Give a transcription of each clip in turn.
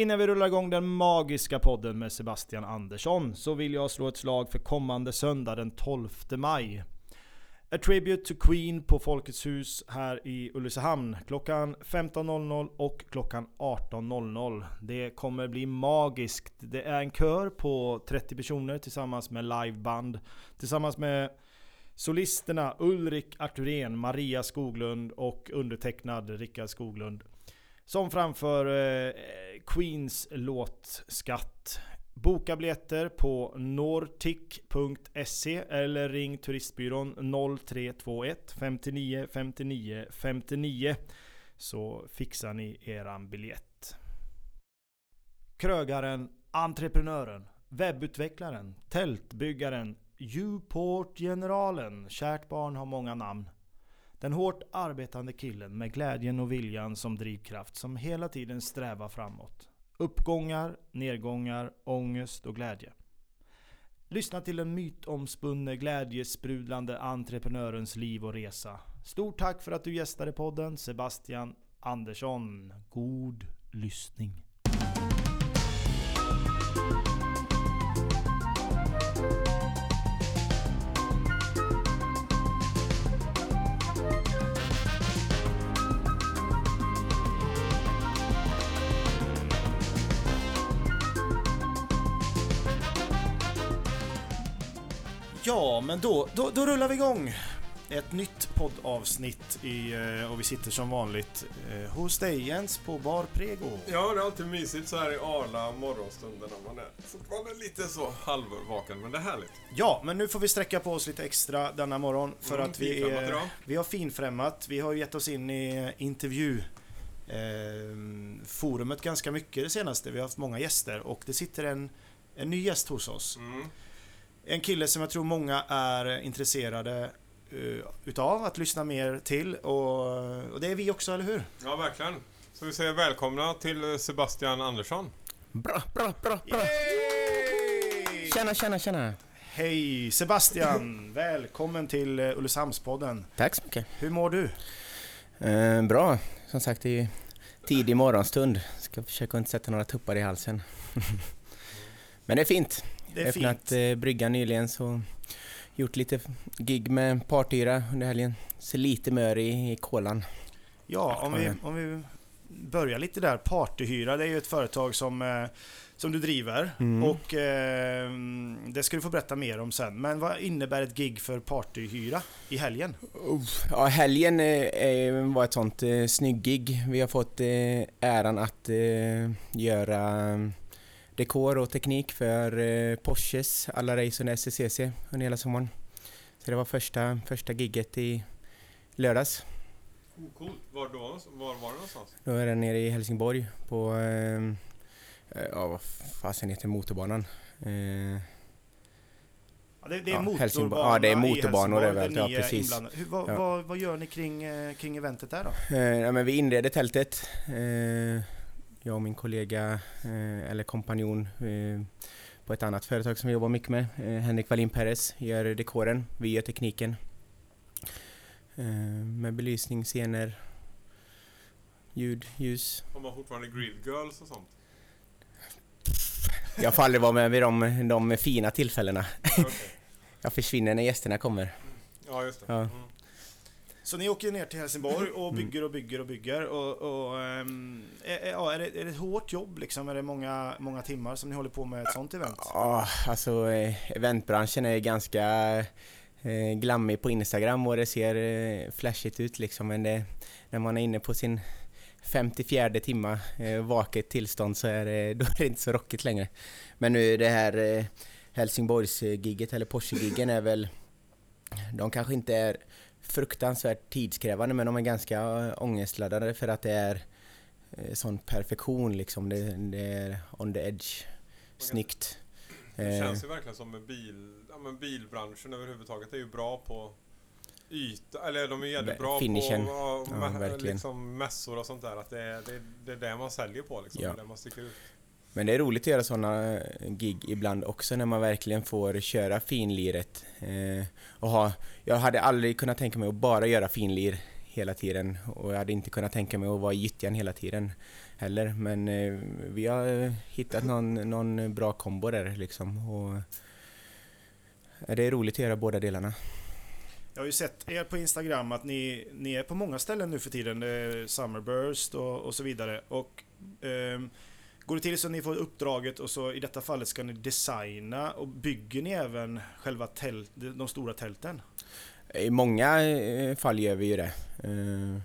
Innan vi rullar igång den magiska podden med Sebastian Andersson så vill jag slå ett slag för kommande söndag den 12 maj. A Tribute to Queen på Folkets hus här i Ulricehamn klockan 15.00 och klockan 18.00. Det kommer bli magiskt. Det är en kör på 30 personer tillsammans med liveband. Tillsammans med solisterna Ulrik Arturén, Maria Skoglund och undertecknad Rickard Skoglund. Som framför eh, Queens låt Skatt. Boka biljetter på nortic.se eller ring turistbyrån 0321 59 59 59 så fixar ni eran biljett. Krögaren, entreprenören, webbutvecklaren, tältbyggaren, Uport-generalen, kärt barn har många namn. Den hårt arbetande killen med glädjen och viljan som drivkraft som hela tiden strävar framåt. Uppgångar, nedgångar, ångest och glädje. Lyssna till den mytomspunne glädjesprudlande entreprenörens liv och resa. Stort tack för att du gästade podden Sebastian Andersson. God lyssning. Ja, men då, då, då rullar vi igång! Ett nytt poddavsnitt i, eh, och vi sitter som vanligt eh, hos dig Jens på Bar Prego. Ja, det är alltid mysigt så här i arla morgonstunden när man är fortfarande lite så halvvaken, men det är härligt. Ja, men nu får vi sträcka på oss lite extra denna morgon för Mm, att vi, finfrämmat är, idag. vi har finfrämmat. Vi har gett oss in i intervju eh, forumet ganska mycket det senaste. Vi har haft många gäster och det sitter en, en ny gäst hos oss. Mm. En kille som jag tror många är intresserade uh, utav att lyssna mer till och, och det är vi också, eller hur? Ja, verkligen. Så vi säger välkomna till eh, Sebastian Andersson. Bra, bra, bra, bra! Tjena, tjena, tjena! Hej Sebastian! Välkommen till uh, Ulricehamnspodden. Tack så mycket. Hur mår du? Eh, bra, som sagt det är ju tidig morgonstund. Ska försöka inte sätta några tuppar i halsen. Men det är fint. Det är Öppnat fint. eh, bryggan nyligen så gjort lite gig med partyra under helgen. Så lite mör i, i kolan. Ja, om vi, om vi börjar lite där. Partyhyra, det är ju ett företag som, eh, som du driver. Mm. Och eh, det ska du få berätta mer om sen. Men vad innebär ett gig för partyhyra i helgen? Ja, helgen eh, var ett sånt eh, snygg gig. Vi har fått eh, äran att eh, göra dekor och teknik för eh, Porsches alla race under SCCC under hela sommaren. Så det var första, första gigget i lördags. Oh, coolt. Var, då, var var det någonstans? Då är den nere i Helsingborg på, eh, eh, ja vad fasen heter motorbanan? Eh, Ja, det, det är Ja. Ja, det är motorbanor överallt. Ja, precis. Hur, vad, Ja. vad, vad gör ni kring, eh, kring eventet där då? Eh, ja, men vi inredde tältet. Eh, jag och min kollega, eh, eller kompanjon eh, på ett annat företag som vi jobbar mycket med, eh, Henrik Wallin Perez, gör dekoren. Vi gör tekniken. Med belysning, scener, ljud, ljus. Har man fortfarande grill girls och sånt? Jag får aldrig vara med vid de, de fina tillfällena. Okej. Jag försvinner när gästerna kommer. Ja, just det. Ja. Mm. Så ni åker ner till Helsingborg och Mm. bygger och bygger och bygger och, och ehm, är, är- ja, är, det, är det ett hårt jobb liksom? Är det många, många timmar som ni håller på med ett sånt event? Ja, alltså eh, eventbranschen är ganska eh, glammig på Instagram och det ser eh, flashigt ut liksom men det, när man är inne på sin 54 timma eh, vaket tillstånd så är det, då är det inte så rockigt längre. Men nu det här eh, Helsingborgs-gigget eller Porsche-giggen är väl de kanske inte är fruktansvärt tidskrävande men de är ganska äh, ångestladdade för att det är eh, sån perfektion liksom. Det, det är on the edge. Snyggt. Det Eh, känns ju verkligen som med bil, ja, men bilbranschen överhuvudtaget är ju bra på yta, eller de är jävligt bra finishen. på ja, Ja, liksom mässor och sånt där. Att det är det, är det man säljer på liksom. Ja. Det man sticker ut. Men det är roligt att göra sådana eh, gig ibland också när man verkligen får köra finliret. Eh, och ha, jag hade aldrig kunnat tänka mig att bara göra finlir hela tiden och jag hade inte kunnat tänka mig att vara i gyttjan hela tiden heller. Men eh, vi har eh, hittat någon, någon bra kombo där liksom. Och, eh, det är roligt att göra båda delarna. Jag har ju sett er på Instagram att ni, ni är på många ställen nu för tiden. Det är Summerburst och, och så vidare. Och eh, Går det till så att ni får uppdraget och så i detta fallet ska ni designa och bygger ni även själva tält, de stora tälten? I många eh, fall gör vi ju det. Eh,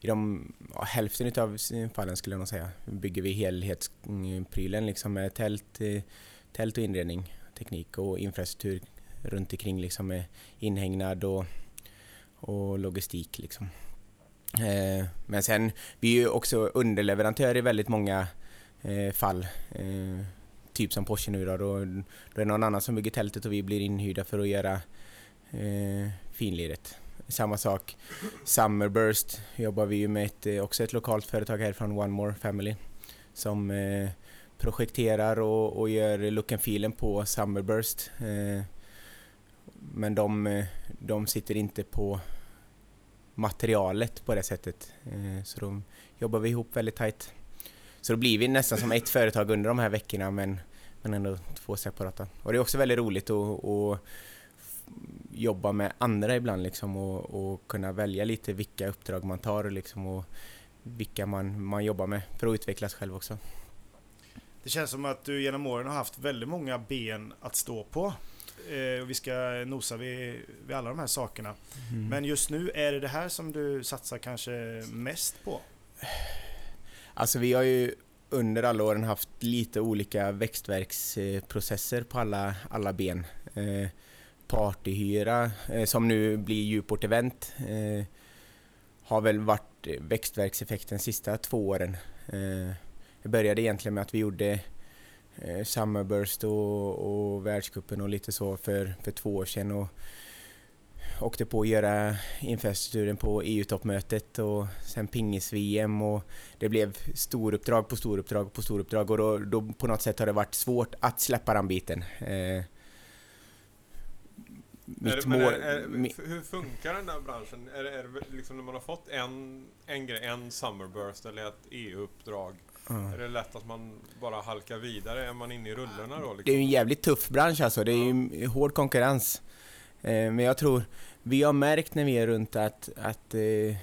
I de, ja, hälften av eh, fallen skulle jag nog säga bygger vi helhetsprylen liksom med tält, tält och inredning, teknik och infrastruktur runt omkring liksom med inhägnad och, och logistik liksom. Men sen, vi är ju också underleverantör i väldigt många Eh, fall. Eh, typ som Porsche nu då, då, då är det någon annan som bygger tältet och vi blir inhyrda för att göra eh, finliret. Samma sak, Summerburst jobbar vi ju med ett, eh, också ett lokalt företag härifrån One More Family som eh, projekterar och, och gör look and feelen på Summerburst. Eh, men de, de sitter inte på materialet på det sättet. Eh, så de jobbar vi ihop väldigt tajt. Så då blir vi nästan som ett företag under de här veckorna men, men ändå två separata. Och det är också väldigt roligt att jobba med andra ibland liksom och, och, kunna välja lite vilka uppdrag man tar liksom och vilka man, man jobbar med för att utvecklas själv också. Det känns som att du genom åren har haft väldigt många ben att stå på. Eh, vi ska nosa vid, vid alla de här sakerna. Mm. Men just nu, är det det här som du satsar kanske mest på? Alltså vi har ju under alla åren haft lite olika växtverksprocesser på alla, alla ben. Eh, partyhyra eh, som nu blir Djuport Event eh, har väl varit växtverkseffekten sista två åren. Eh, det började egentligen med att vi gjorde eh, Summerburst och, och världscupen och lite så för, för två år sedan och åkte på att göra infrastrukturen på EU-toppmötet och sen pingis-VM och det blev storuppdrag på storuppdrag på storuppdrag och då, då på något sätt har det varit svårt att släppa den biten. Eh, mitt mål... Är, är, hur funkar den där branschen? Är det, är det liksom när man har fått en, en grej, en Summerburst eller ett EU-uppdrag Mm. Är det lätt att man bara halkar vidare? Är man inne i rullorna då? Liksom? Det är ju en jävligt tuff bransch alltså. Det är ju hård konkurrens. Eh, men jag tror, vi har märkt när vi är runt att, att eh,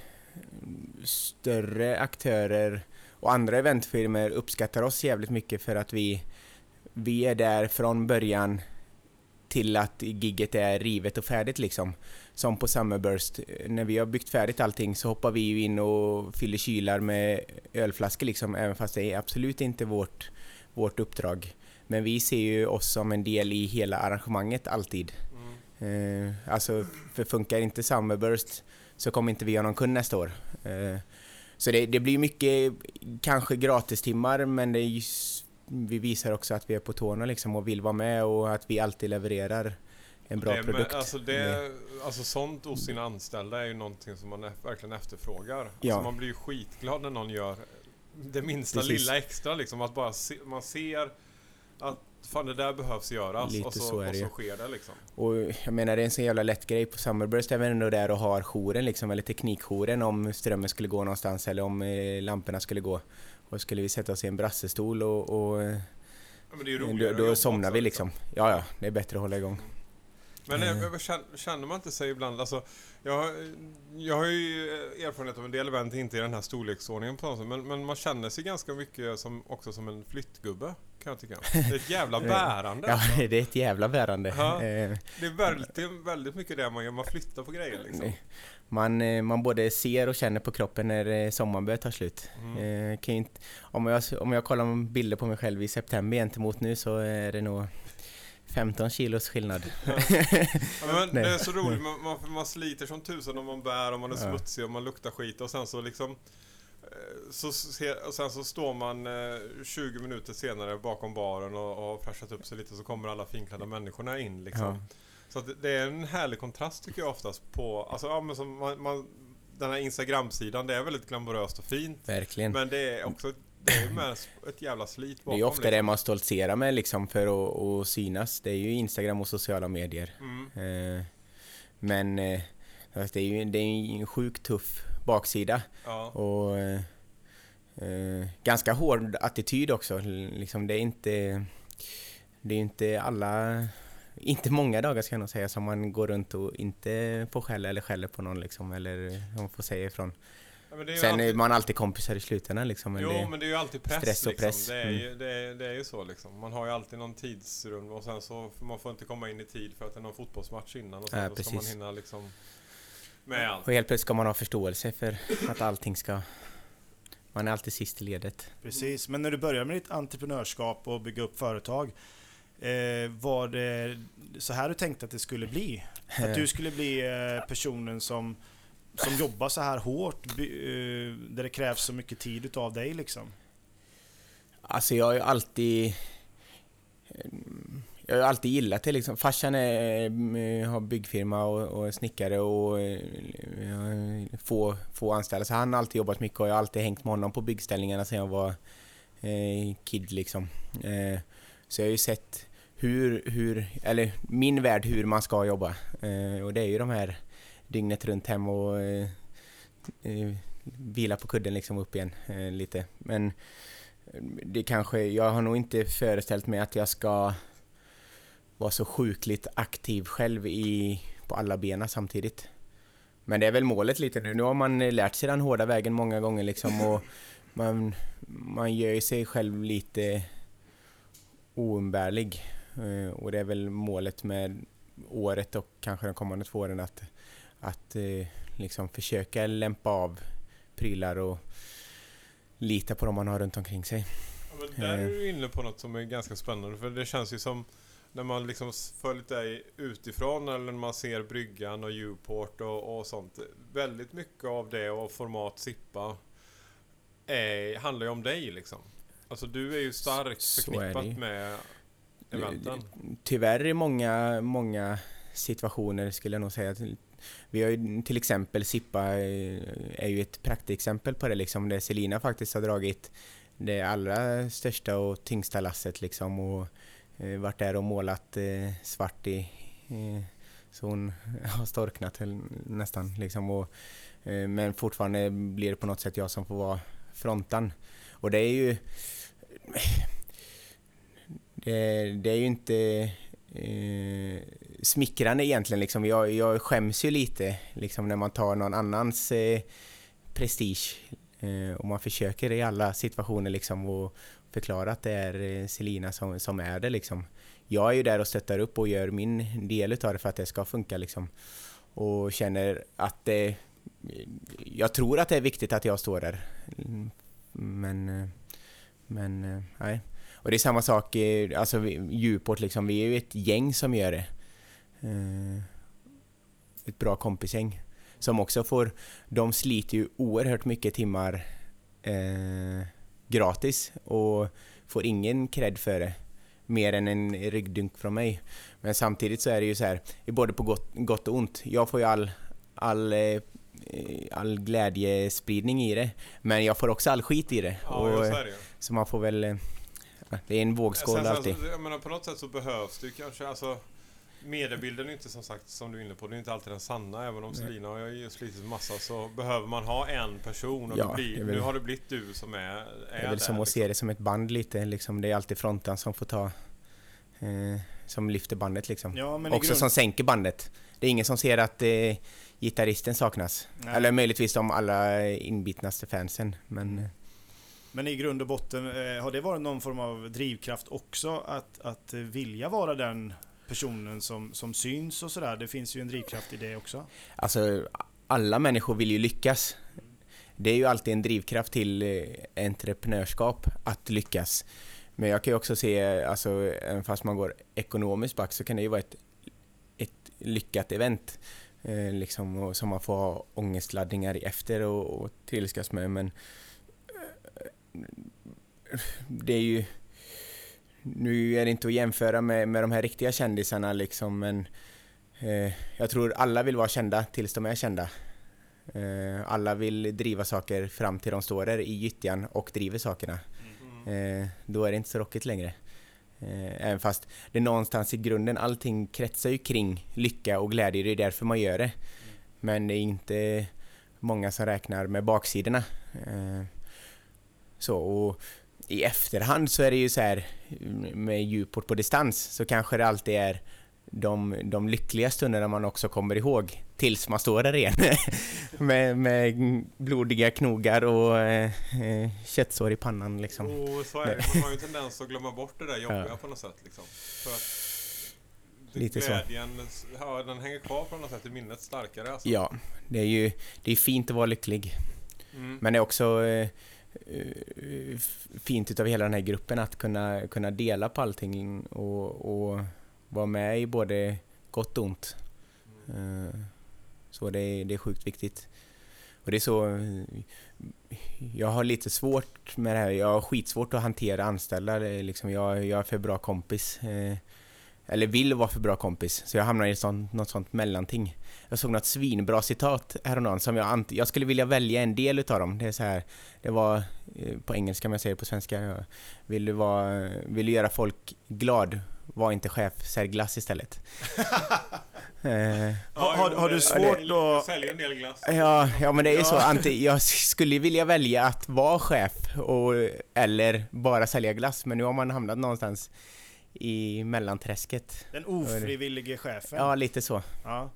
större aktörer och andra eventfirmor uppskattar oss jävligt mycket för att vi, vi är där från början till att gigget är rivet och färdigt liksom. Som på Summerburst, eh, när vi har byggt färdigt allting så hoppar vi ju in och fyller kylar med ölflaskor liksom, även fast det är absolut inte vårt, vårt uppdrag. Men vi ser ju oss som en del i hela arrangemanget alltid. Eh, alltså, för funkar inte Summerburst så kommer inte vi ha någon kund nästa år. Eh, så det, det blir mycket, kanske gratistimmar, men just vi visar också att vi är på tårna liksom och vill vara med och att vi alltid levererar en bra det, produkt. alltså, det, alltså sånt hos sina anställda är ju någonting som man verkligen efterfrågar. Alltså, ja. man blir ju skitglad när någon gör det minsta Precis. lilla extra liksom. Att bara se, man ser att fan det där behövs göras Lite och så, så, är och så sker det liksom. Och jag menar det är en så jävla lätt grej på Summerburst är vi ändå där och har jouren liksom, eller teknikjouren om strömmen skulle gå någonstans eller om eh, lamporna skulle gå. Och skulle vi sätta oss i en brassestol och, och ja, då, då somnar vi liksom. liksom. Ja, ja, det är bättre att hålla igång. Men mm. känner man inte sig ibland, alltså, jag, jag har ju erfarenhet av en del event, inte i den här storleksordningen på något sätt, men, men man känner sig ganska mycket som, också som en flyttgubbe kan jag tycka. Det är ett jävla bärande. ja, det är ett jävla bärande. Ja, eh. det är väldigt, väldigt mycket det man gör, man flyttar på grejer liksom. Man, eh, man både ser och känner på kroppen när eh, sommaren börjar ta slut. Mm. Kan inte, om, jag, om jag kollar bilder på mig själv i september gentemot nu så är det nog 15 kilos skillnad. Ja. ja, men det är så roligt, man, man, man, sliter som tusan om man bär och man är smutsig och man luktar skit och sen så liksom så, och sen så står man 20 minuter senare bakom baren och, och har fräschat upp sig lite så kommer alla finklädda människorna in liksom. Ja. Så det är en härlig kontrast tycker jag oftast på, alltså ja men som man, man den här Instagram-sidan, det är väldigt glamoröst och fint. Verkligen. Men det är också det är med ett jävla slit bakom. Det är ofta liksom. det man stoltserar med liksom för att, att synas. Det är ju Instagram och sociala medier. Mm. Eh, men eh, det är ju det är en sjukt tuff baksida. Ja. Och eh, ganska hård attityd också. Liksom det är inte... Det är inte alla... Inte många dagar ska jag nog säga som man går runt och inte får skälla eller skäller på någon liksom. Eller man får säga ifrån. Ja, men det är ju Sen alltid- är man alltid kompisar i slutändan liksom. Men Jo, det, men det är ju alltid press, stress och liksom. press. Det, är Mm. ju, det, är, det är ju så liksom. Man har ju alltid någon tidsrum och sen så man får inte komma in i tid för att det är någon fotbollsmatch innan och sen Ja, då ska man precis. hinna liksom med allt. och helt plötsligt ska man ha förståelse för att allting ska... Man är alltid sist i ledet. Precis, men när du började med ditt entreprenörskap och bygga upp företag eh, Var det så här du tänkte att det skulle bli? Att du skulle bli eh, personen som, som jobbar så här hårt, eh, där det krävs så mycket tid utav dig liksom? Alltså jag har ju alltid... Eh, jag har ju alltid gillat det liksom. Farsan är, eh, har byggfirma och, och är snickare och få, få anställda. Så han har alltid jobbat mycket och jag har alltid hängt med honom på byggställningarna sedan jag var eh, kid liksom. Eh, så jag har ju sett hur, hur, eller min värld hur man ska jobba. Eh, och det är ju de här dygnet runt hem och eh, eh, vila på kudden liksom upp igen eh, lite. Men det kanske, jag har nog inte föreställt mig att jag ska vara så sjukligt aktiv själv i, på alla benen samtidigt. Men det är väl målet lite nu. Nu har man lärt sig den hårda vägen många gånger liksom och man, man gör ju sig själv lite oumbärlig. Eh, Och det är väl målet med året och kanske de kommande två åren att, att eh, liksom försöka lämpa av prylar och lita på dem man har runt omkring sig. Ja, men där är du inne på något som är ganska spännande för det känns ju som när man liksom följt dig utifrån eller när man ser bryggan och Uport och, och sånt. Väldigt mycket av det och format Sippa är, handlar ju om dig liksom. Alltså du är ju starkt Så förknippat med eventen. Tyvärr i många, många situationer skulle jag nog säga. Vi har ju till exempel Sippa eh, är ju ett praktexempel på det liksom. Där Selina faktiskt har dragit det allra största och tyngsta lasset liksom. Och eh, varit där och målat eh, svart i eh, så hon har storknat nästan liksom. Och, eh, men fortfarande blir det på något sätt jag som får vara frontan. Och det är ju eh, det, det är ju inte eh, smickrande egentligen. Liksom. Jag, jag skäms ju lite liksom, när man tar någon annans eh, prestige eh, och man försöker i alla situationer liksom, och förklara att det är eh, Selina som, som är det. Liksom. Jag är ju där och stöttar upp och gör min del utav det för att det ska funka. Liksom. Och känner att det... Jag tror att det är viktigt att jag står där. Mm, men... Eh, men nej. Och det är samma sak, eh, alltså Djuport liksom, vi är ju ett gäng som gör det. Eh, Ett bra kompisgäng. Som också får, de sliter ju oerhört mycket timmar eh, gratis och får ingen cred för det. Mer än en ryggdunk från mig. Men samtidigt så är det ju så här, både på gott, gott och ont. Jag får ju all, all, eh, all glädjespridning i det. Men jag får också all skit i det. Ja, och, så man får väl... Det är en vågskål Sen alltid. Jag menar på något sätt så behövs det ju kanske alltså Mediebilden är inte som sagt som du är inne på, det är inte alltid den sanna. Även om. Selina har ju slitit massa så behöver man ha en person och Ja, det blir, väl- nu har det blivit du som är, är Det är väl där, som att liksom. se det som ett band lite. Liksom. Det är alltid fronten som får ta... Eh, som lyfter bandet liksom. Ja, Också grund- som sänker bandet. Det är ingen som ser att eh, gitarristen saknas. Nej. Eller möjligtvis de allra inbitnaste fansen. Men eh, men i grund och botten, eh, har det varit någon form av drivkraft också? Att, att vilja vara den personen som, som syns och sådär? Det finns ju en drivkraft i det också. alltså, alla människor vill ju lyckas. Det är ju alltid en drivkraft till eh, entreprenörskap att lyckas. Men jag kan ju också se, alltså, även fast man går ekonomiskt back så kan det ju vara ett, ett lyckat event. Eh, liksom, och, som man får ha ångestladdningar efter och, och trilskas med. Men eh, det är ju... Nu är det inte att jämföra med, med de här riktiga kändisarna liksom, men eh, jag tror alla vill vara kända tills de är kända. Eh, alla vill driva saker fram till de står där i gyttjan och driver sakerna. Mm. Eh, då är det inte så rockigt längre. Eh, även fast det någonstans i grunden, allting kretsar ju kring lycka och glädje, det är därför man gör det. men det är inte många som räknar med baksidorna. Eh, så, och i efterhand så är det ju så här med djuport på distans så kanske det alltid är de, de lyckliga stunderna man också kommer ihåg tills man står där igen med, med blodiga knogar och eh, köttsår i pannan liksom. Och så är det. Man har ju en tendens att glömma bort det där jobbiga ja. på något sätt liksom. För att Lite glädjen, så. Ja, den hänger kvar på något sätt i minnet starkare alltså. Ja, det är ju det är fint att vara lycklig. Mm. Men det är också eh, Eh, fint utav hela den här gruppen att kunna, kunna dela på allting och, och vara med i både gott och ont. Eh, så det är, det är sjukt viktigt. Och det är så... Jag har lite svårt med det här. Jag har skitsvårt att hantera anställda. Liksom jag, jag är för bra kompis. Eh, eller vill vara för bra kompis. Så jag hamnar i sånt, något sånt mellanting. Jag såg något svinbra citat häromdagen som jag, jag skulle vilja välja en del utav dem. Det är så här, det var eh, på engelska men jag säger det på svenska. Vill du, vara, vill du göra folk glad, var inte chef, sälj glass istället. eh, har, har, du svårt att... Sälja en del glass. Ja, ja men det är ju så. Ante, jag skulle vilja välja att vara chef och, eller bara sälja glass. Men nu har man hamnat någonstans i mellanträsket. Den ofrivillige chefen? Ja, lite så. Ja.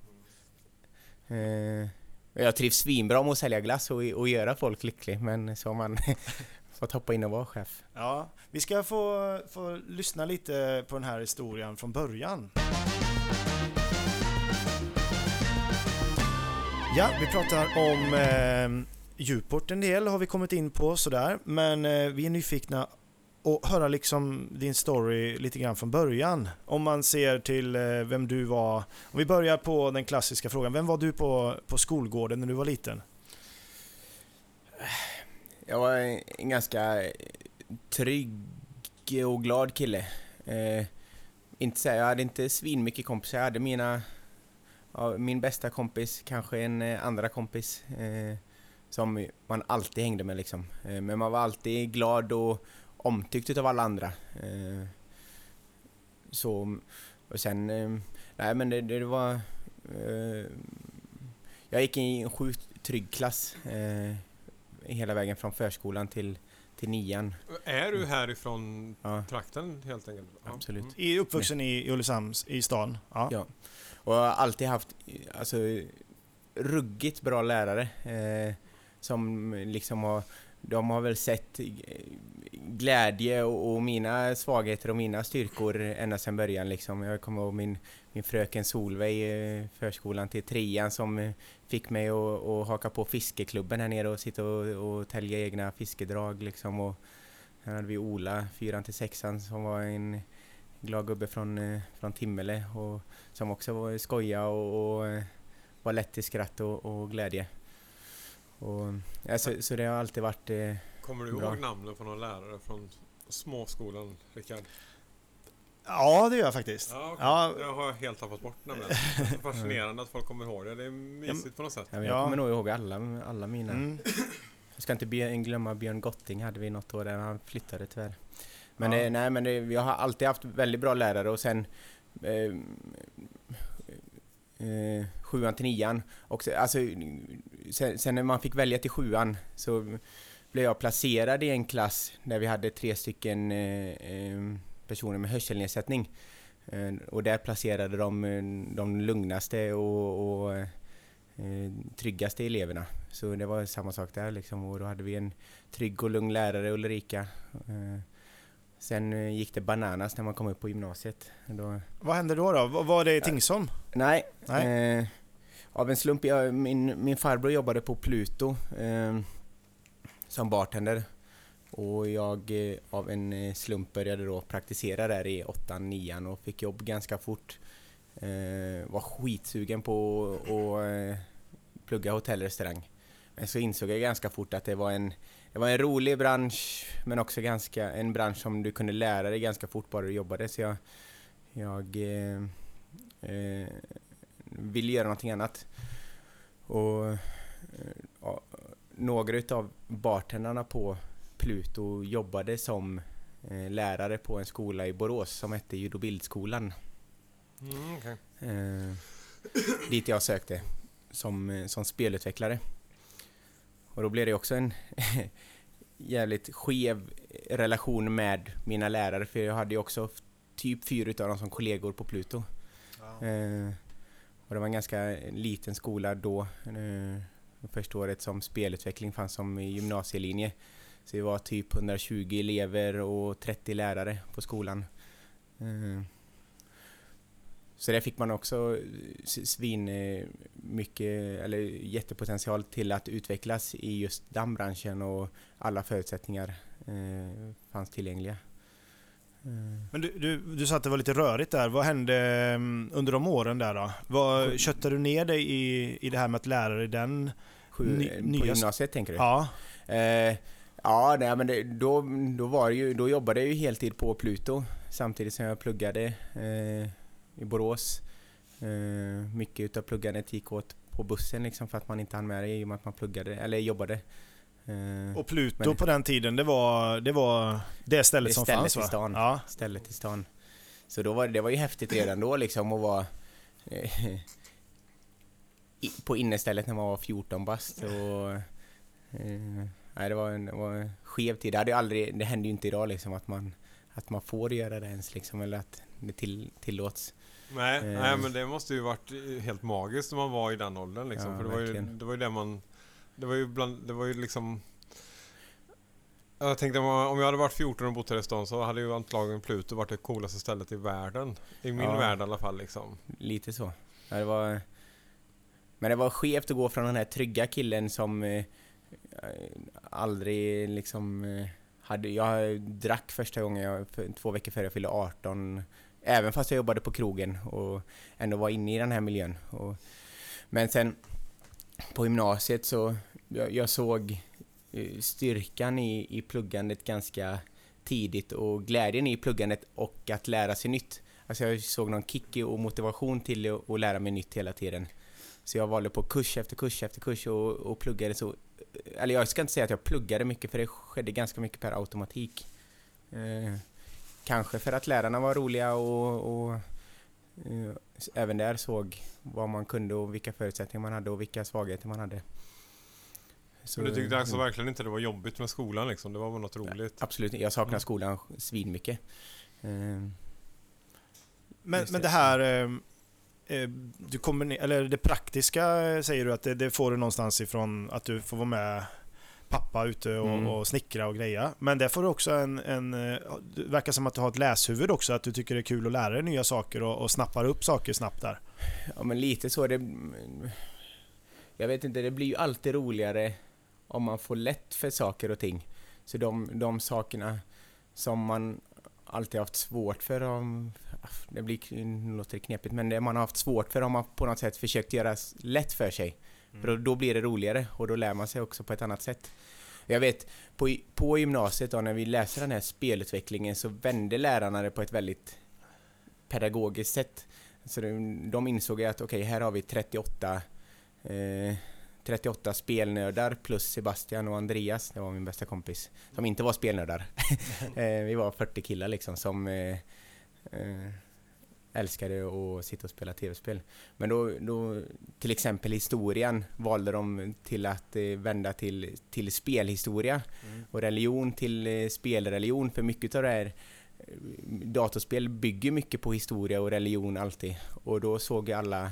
Eh, jag trivs svinbra med att sälja glass och, och göra folk lycklig, men så har man fått hoppa in och vara chef. Ja, vi ska få, få lyssna lite på den här historien från början. Ja, vi pratar om eh, Djuport en del har vi kommit in på sådär, men eh, vi är nyfikna och höra liksom din story lite grann från början. Om man ser till eh, vem du var. Om vi börjar på den klassiska frågan. Vem var du på, på skolgården när du var liten? Jag var en ganska trygg och glad kille. Eh, inte så jag hade inte svin mycket kompisar. Jag hade mina... Ja, min bästa kompis, kanske en eh, andra kompis. Eh, som man alltid hängde med liksom. Eh, men man var alltid glad och omtyckt av alla andra. Eh, så, och sen, eh, nej men det, det var... Eh, jag gick i en sjukt trygg klass hela vägen från förskolan till, till nian. Är du härifrån ja. trakten helt enkelt? Ja. Absolut. Mm. I uppvuxen i, i Ulricehamn, i stan? Ja. ja. Och jag har alltid haft alltså, ruggigt bra lärare eh, som liksom har de har väl sett glädje och, och, mina svagheter och mina styrkor ända sedan början liksom. Jag kommer ihåg min, min fröken Solveig i förskolan till trean som eh, fick mig att, att haka på fiskeklubben här nere och sitta och, och tälja egna fiskedrag liksom. Och här hade vi Ola, fyran till sexan, som var en glad gubbe från, eh, från Timmele och som också var skoja och, och var lätt till skratt och, och glädje. Och, alltså, så det har alltid varit eh, Kommer du bra. ihåg namnen på någon lärare från småskolan, Rickard? Ja, det gör jag faktiskt. Ja, okay. ja. Jag har helt tappat bort nämligen. Fascinerande att folk kommer ihåg det. Det är mysigt på något sätt. Ja, jag kommer nog ihåg alla, alla mina. Mm. Jag ska inte glömma Björn Gotting hade vi något år där han flyttade tyvärr. Men, ja. det, nej, men det, jag har alltid haft väldigt bra lärare och sen eh, eh, sjuan till nian. Och så, alltså, sen, sen, när man fick välja till sjuan så blev jag placerad i en klass där vi hade tre stycken eh, personer med hörselnedsättning. Eh, och där placerade de eh, de lugnaste och, och eh, tryggaste eleverna. Så det var samma sak där liksom. Och då hade vi en trygg och lugn lärare, Ulrika. Eh, Sen gick det bananas när man kom upp på gymnasiet. Då... Vad hände då? då? Var det i Tingsholm? Nej. Nej. Eh, av en slump, jag, min, min farbror jobbade på Pluto eh, som bartender. Och jag eh, av en eh, slump började då praktisera där i åttan, nian och fick jobb ganska fort. Eh, var skitsugen på att eh, plugga hotellrestaurang. Men så insåg jag ganska fort att det var en det var en rolig bransch men också ganska, en bransch som du kunde lära dig ganska fort bara du jobbade så jag, jag eh, eh, ville göra någonting annat. Och eh, några utav bartendarna på Pluto jobbade som eh, lärare på en skola i Borås som hette Ljud och bildskolan. Mm, okay. Eh, dit jag sökte. som, som spelutvecklare. Och då blev det också en jävligt skev relation med mina lärare för jag hade ju också typ fyra utav dem som kollegor på Pluto. Ja. Eh, och det var en ganska liten skola då. Eh, första året som spelutveckling fanns som gymnasielinje. Så vi var typ 120 elever och 30 lärare på skolan. Eh, så där fick man också svin eh, mycket, eller jättepotential till att utvecklas i just dammbranschen och alla förutsättningar eh, fanns tillgängliga. Men du, du, du sa att det var lite rörigt där. Vad hände mm, under de åren där då? Vad, köttade du ner dig i, i det här med att lära dig den Sju, ny, På nya... gymnasiet tänker du? Ja. Eh, ja, nej, men det, då, då, var ju, då jobbade jag ju heltid på Pluto samtidigt som jag pluggade eh, i Borås. Eh, mycket utav pluggandet gick åt på bussen liksom för att man inte hann med det i och med att man pluggade, eller jobbade. Eh, och Pluto men, på den tiden, det var det, var det stället det som stället fanns va? I stan, ja. Stället i stan. Så då var, det var ju häftigt redan då liksom att vara eh, på innestället när man var 14 bast. Och, eh, nej, det var en, det var en skev tid. Det, hade aldrig, det hände ju inte idag liksom att man, att man får göra det ens liksom, eller att det till, tillåts. Nej, eh. nej, men det måste ju varit helt magiskt när man var i den åldern liksom. Ja, för det var, ju, det var ju det man... Det var ju bland, det var ju liksom... Jag tänkte om jag hade varit 14 och bott här i stan så hade ju antagligen Pluto varit det coolaste stället i världen. I min ja, värld i alla fall liksom. Lite så. Ja, det var... Men det var skevt att gå från den här trygga killen som eh, aldrig liksom... Eh, hade, jag drack första gången, jag, två veckor före jag fyllde 18 Även fast jag jobbade på krogen och ändå var inne i den här miljön. Och, men sen på gymnasiet så jag, jag såg eh, styrkan i, i pluggandet ganska tidigt och glädjen i pluggandet och att lära sig nytt. Alltså jag såg någon kick och motivation till att, att lära mig nytt hela tiden. Så jag valde på kurs efter kurs efter kurs och, och pluggade så... Eller jag ska inte säga att jag pluggade mycket för det skedde ganska mycket per automatik. Eh, Kanske för att lärarna var roliga och, och uh, även där såg vad man kunde och vilka förutsättningar man hade och vilka svagheter man hade. Så, Men du tyckte alltså verkligen inte det var jobbigt med skolan liksom? Det var väl något roligt? Absolut, jag saknar mm. skolan svinmycket. Uh, men, men det här... Uh, du kommer, eller det praktiska säger du att det, det, får du någonstans ifrån att du får vara med pappa ute och, mm. och snickra och greja. Men det får du också en, en... Det verkar som att du har ett läshuvud också, att du tycker det är kul att lära dig nya saker och, och snappar upp saker snabbt där. Ja men lite så. Det, jag vet inte, det blir ju alltid roligare om man får lätt för saker och ting. Så de, de sakerna som man alltid haft svårt för, om, det blir, låter knepigt, men det man har haft svårt för har man på något sätt försökt göra lätt för sig. Mm. För då, då, blir det roligare och då lär man sig också på ett annat sätt. Jag vet, på, på gymnasiet då, när vi läste den här spelutvecklingen så vände lärarna det på ett väldigt pedagogiskt sätt. Så de, de insåg att okej, okay, här har vi 38 eh, 38 spelnördar plus Sebastian och Andreas, det var min bästa kompis, som inte var spelnördar. eh, vi var 40 killar liksom som eh, eh älskade att sitta och spela tv-spel. Men då, då, till exempel historien valde de till att eh, vända till, till spelhistoria mm. och religion till eh, spelreligion. För mycket av det här eh, datorspel bygger mycket på historia och religion alltid. Och då såg alla,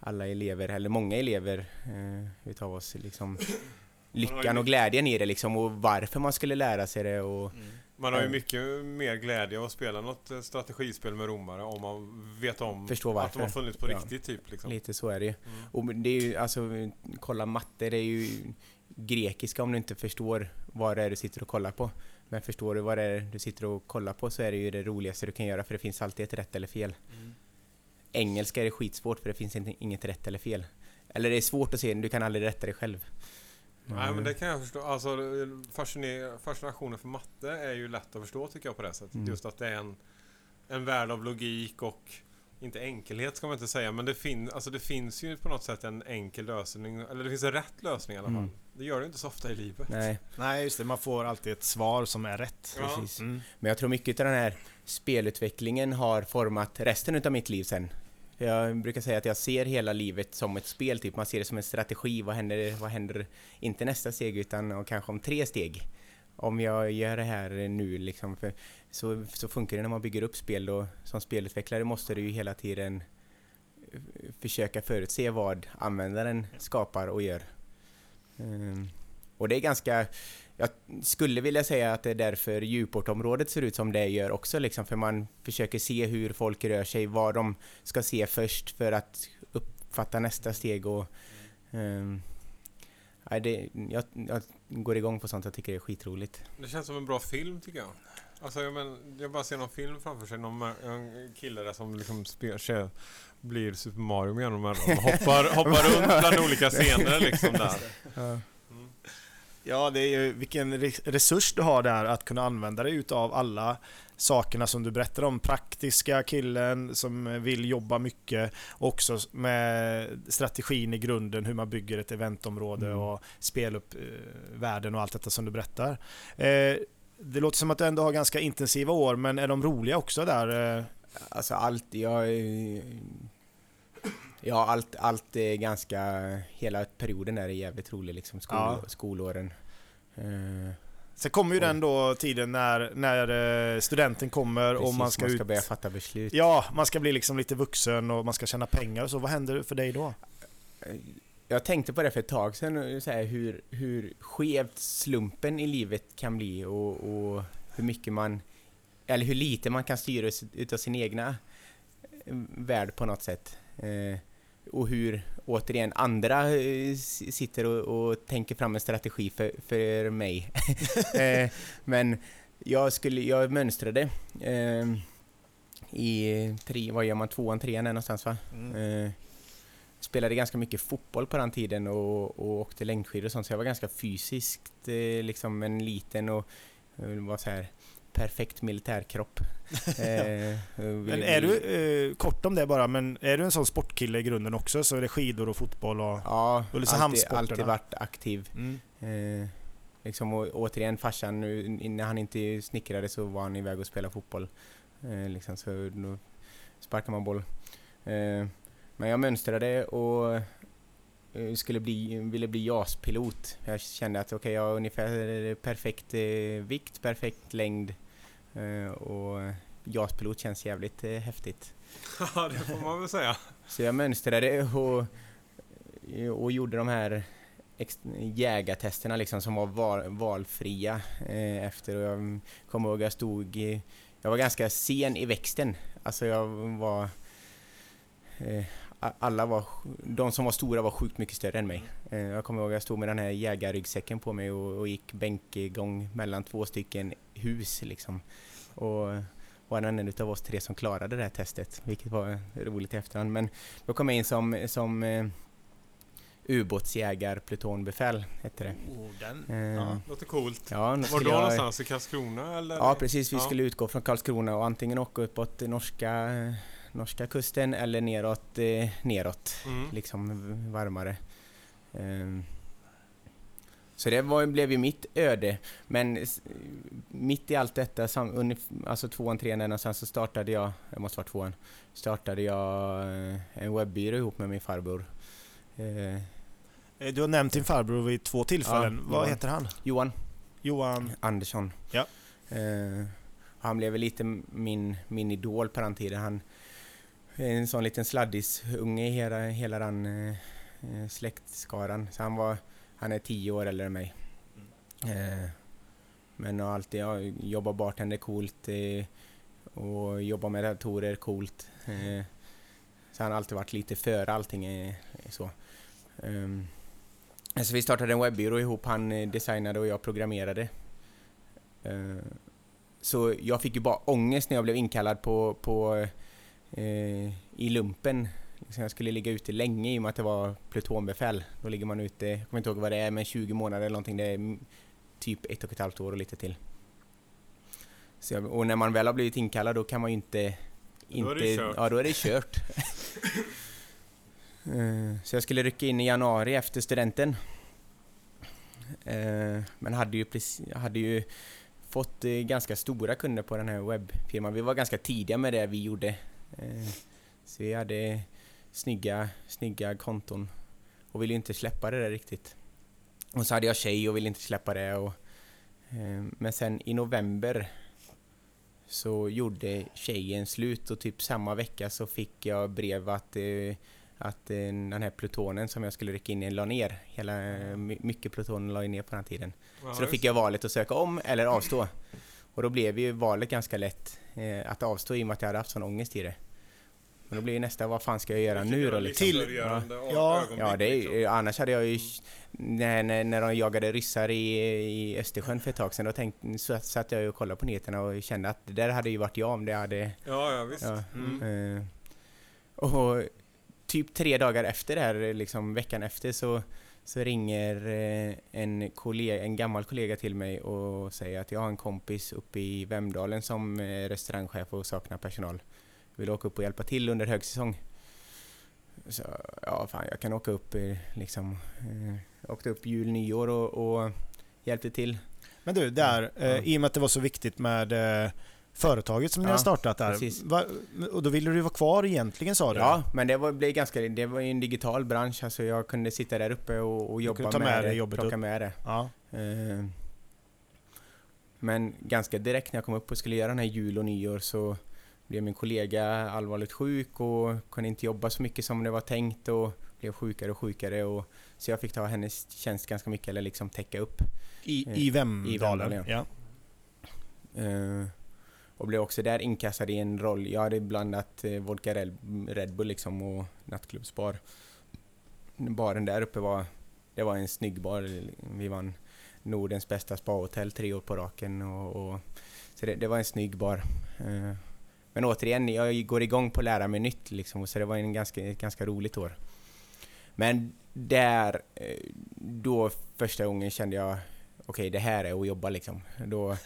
alla elever, eller många elever eh, utav oss liksom lyckan och glädjen i det liksom och varför man skulle lära sig det och mm. Man har ju mycket mer glädje av att spela något eh, strategispel med romare om man vet om att de har funnits på ja. riktigt typ. Liksom. Lite så är det ju. Mm. Och det är ju alltså, kolla matte, det är ju grekiska om du inte förstår vad det är du sitter och kollar på. Men förstår du vad det är du sitter och kollar på så är det ju det roligaste du kan göra för det finns alltid ett rätt eller fel. Mm. Engelska är det skitsvårt för det finns inget rätt eller fel. Eller det är svårt att se, du kan aldrig rätta dig själv. Nej men det kan jag förstå. Alltså fascinationen för matte är ju lätt att förstå tycker jag på det sättet. Mm. Just att det är en, en värld av logik och inte enkelhet ska man inte säga men det, fin alltså det finns ju på något sätt en enkel lösning. Eller det finns en rätt lösning i alla fall. Mm. Det gör det inte så ofta i livet. Nej. Nej just det, man får alltid ett svar som är rätt. Ja. Mm. Men jag tror mycket av den här spelutvecklingen har format resten av mitt liv sen. Jag brukar säga att jag ser hela livet som ett spel, typ. Man ser det som en strategi. Vad händer, vad händer inte nästa steg, utan kanske om tre steg? Om jag gör det här nu, liksom, för så, så funkar det när man bygger upp spel. Då, som spelutvecklare måste du ju hela tiden försöka förutse vad användaren skapar och gör. Um, och det är ganska... Jag skulle vilja säga att det är därför djurportområdet ser ut som det gör också, liksom, för man försöker se hur folk rör sig, vad de ska se först för att uppfatta nästa steg och... Um, nej, det, jag, jag, går igång på sånt, jag tycker det är skitroligt. Det känns som en bra film tycker jag. Alltså jag, men, jag bara ser någon film framför sig, någon en kille där som liksom spelar, blir Super Mario med honom och hoppar, hoppar runt bland olika scener liksom där. Mm. Ja, det är ju vilken resurs du har där att kunna använda dig utav alla sakerna som du berättar om. Praktiska killen som vill jobba mycket. Också med strategin i grunden, hur man bygger ett eventområde mm. och upp eh, världen och allt detta som du berättar. Eh, det låter som att du ändå har ganska intensiva år, men är de roliga också där? Alltså allt, jag... Ja, allt, allt är ganska... Hela perioden är jävligt rolig liksom, skol, ja. skolåren. Uh, Sen kommer ju och, den då tiden när, när eh, studenten kommer precis, och man ska, man ska ut... börja fatta beslut. Ja, man ska bli liksom lite vuxen och man ska tjäna pengar och så. Vad händer för dig då? Eh, jag tänkte på det för ett tag sedan, så här, hur, hur skevt slumpen i livet kan bli och, och hur mycket man, eller hur lite man kan styra utav sin egna värld på något sätt. Eh, och hur, återigen, andra eh, sitter och, och, tänker fram en strategi för, för mig. eh, men jag, skulle, jag mönstrade eh, i tre, vad gör man, tvåan, trean är någonstans va? Mm. Eh, spelade ganska mycket fotboll på den tiden och, och åkte längdskidor och sånt, så jag var ganska fysiskt eh, liksom en liten och var så här perfekt militärkropp. eh, men är du, eh, kort om det bara, men är du en sån sportkille i grunden också? Så är det skidor och fotboll och Ja, alltid, alltid varit aktiv. Mm. Eh, liksom, och, återigen farsan, nu, när han inte snickrade så var han iväg och spelade fotboll. Eh, liksom, så då sparkar man boll. Eh, men jag mönstrade och eh, skulle bli, ville bli JAS-pilot. Jag kände att okej, okay, jag har ungefär perfekt eh, vikt, perfekt längd och JAS-pilot känns jävligt eh, häftigt. Ja, det får man väl säga. Så jag mönstrade och, och gjorde de här jägartesterna liksom som var val, valfria eh, efter och jag kommer ihåg jag stod i, jag var ganska sen i växten. Alltså jag var eh, alla var, de som var stora var sjukt mycket större än mig. Eh, jag kommer ihåg att jag stod med den här jägarryggsäcken på mig och, och gick bänkgång mellan två stycken hus liksom. Och var den enda av oss tre som klarade det här testet, vilket var roligt i efterhand. Men då kom jag in som, som eh, ubåtsjägarplutonbefäl, hette det. Oh, den, eh, ja, låter coolt. Ja, var då jag, någonstans? I Karlskrona eller? Ja, precis. Vi ja. skulle utgå från Karlskrona och antingen åka uppåt norska norska kusten eller neråt, eh, neråt mm. liksom varmare. Um, så det var, blev ju mitt öde. Men mitt i allt detta, sam, alltså tvåan, trean någonstans, så startade jag, det måste vara tvåan, startade jag eh, en webbyrå ihop med min farbror. Eh, eh, du har nämnt din farbror vid två tillfällen. Ja, Vad Johan. heter han? Johan. Johan Andersson. Ja. Han blev lite min, min idol på den tiden. Han, en sån liten sladdis-unge i hela, hela den släktskaran. Så han, var, han är tio år äldre än mig. Eh, men har alltid ja, jobbat bartender coolt eh, och jobbat med datorer coolt. Eh, så han har alltid varit lite före allting. Eh, så. Ehm, så vi startade en webbyrå ihop. Han eh, designade och jag programmerade. Eh, så jag fick ju bara ångest när jag blev inkallad på, på eh, i lumpen. Liksom jag skulle ligga ute länge i och med att det var plutonbefäl. Då ligger man ute, jag kommer inte ihåg vad det är, men 20 månader eller någonting. Det är typ ett och ett halvt år och lite till. Så, och när man väl har blivit inkallad då kan man ju inte... inte då är det kört. Ja, då är det kört. Eh, så jag skulle rycka in i januari efter studenten. Eh, men hade ju, precis, hade ju fått eh, ganska stora kunder på den här webbfirman. Vi var ganska tidiga med det vi gjorde. Så vi hade snygga, snygga konton och ville inte släppa det där riktigt. Och så hade jag tjej och ville inte släppa det. Och, eh, men sen i november så gjorde tjejen slut och typ samma vecka så fick jag brev att, eh, att eh, den här plutonen som jag skulle rycka in i la ner. Hela, eh, my- mycket plutonen la ju ner på den tiden. Så då fick jag valet att söka om eller avstå. Och då blev ju valet ganska lätt eh, att avstå i och med att jag hade haft sån ångest i det. Men då blir ju nästa, vad fan ska jag göra nu då liksom? Till- Ja, Ja. Ja, det är, annars hade jag ju... När, när, när de jagade ryssar i, i Östersjön för ett tag sedan, då tänkte, så satt jag ju och kollade på nyheterna och kände att det där hade ju varit jag om det hade... Ja, ja visst. Ja, Mm. eh, och typ tre dagar efter det här, liksom veckan efter, så, så ringer eh, en, kollega, en gammal kollega till mig och säger att jag har en kompis uppe i Vemdalen som är restaurangchef och saknar personal. Vill åka upp och hjälpa till under högsäsong. Så ja, fan jag kan åka upp eh, liksom. Eh, jag åkte upp jul, nyår och, och hjälpte till. Men du, där, Ja. eh, i och med att det var så viktigt med eh, företaget som ni Ja, har startat där. Va, och då ville du vara kvar egentligen sa du? Ja, men det var, blev ganska, det var ju en digital bransch, alltså jag kunde sitta där uppe och, och jobba med, med det, jobbet plocka upp. med det. ja. Eh, Men ganska direkt när jag kom upp och skulle göra den här jul och nyår så blev min kollega allvarligt sjuk och kunde inte jobba så mycket som det var tänkt och blev sjukare och sjukare och så jag fick ta hennes tjänst ganska mycket eller liksom täcka upp. I, Eh, I Vemdalen? i Vemdalen, ja. Eh, och blev också där inkastad i en roll. Jag hade blandat eh, vodka Red, Bull liksom och nattklubbsbar. Baren där uppe var, det var en snygg bar. Vi vann Nordens bästa spahotell tre år på raken. Och, och, så det, det var en snygg bar. Eh, men återigen, jag går igång på att lära mig nytt liksom, så det var en ganska, ett ganska roligt år. Men där, eh, då första gången kände jag okej, det här är att jobba liksom. Då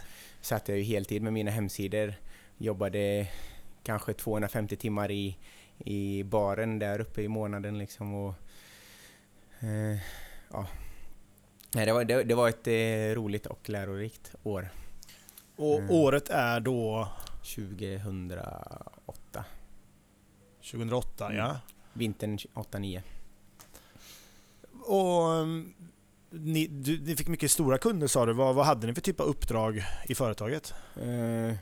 satt jag ju heltid med mina hemsidor, jobbade kanske 250 timmar i, i baren där uppe i månaden liksom och eh, ja. Nej, det, var, det, det var ett eh, roligt och lärorikt år. Och Mm. året är då 2008. 2008 Mm. ja. Vintern 8-9. Och um, ni, du, ni fick mycket stora kunder sa du. Vad, vad hade ni för typ av uppdrag i företaget? Eh,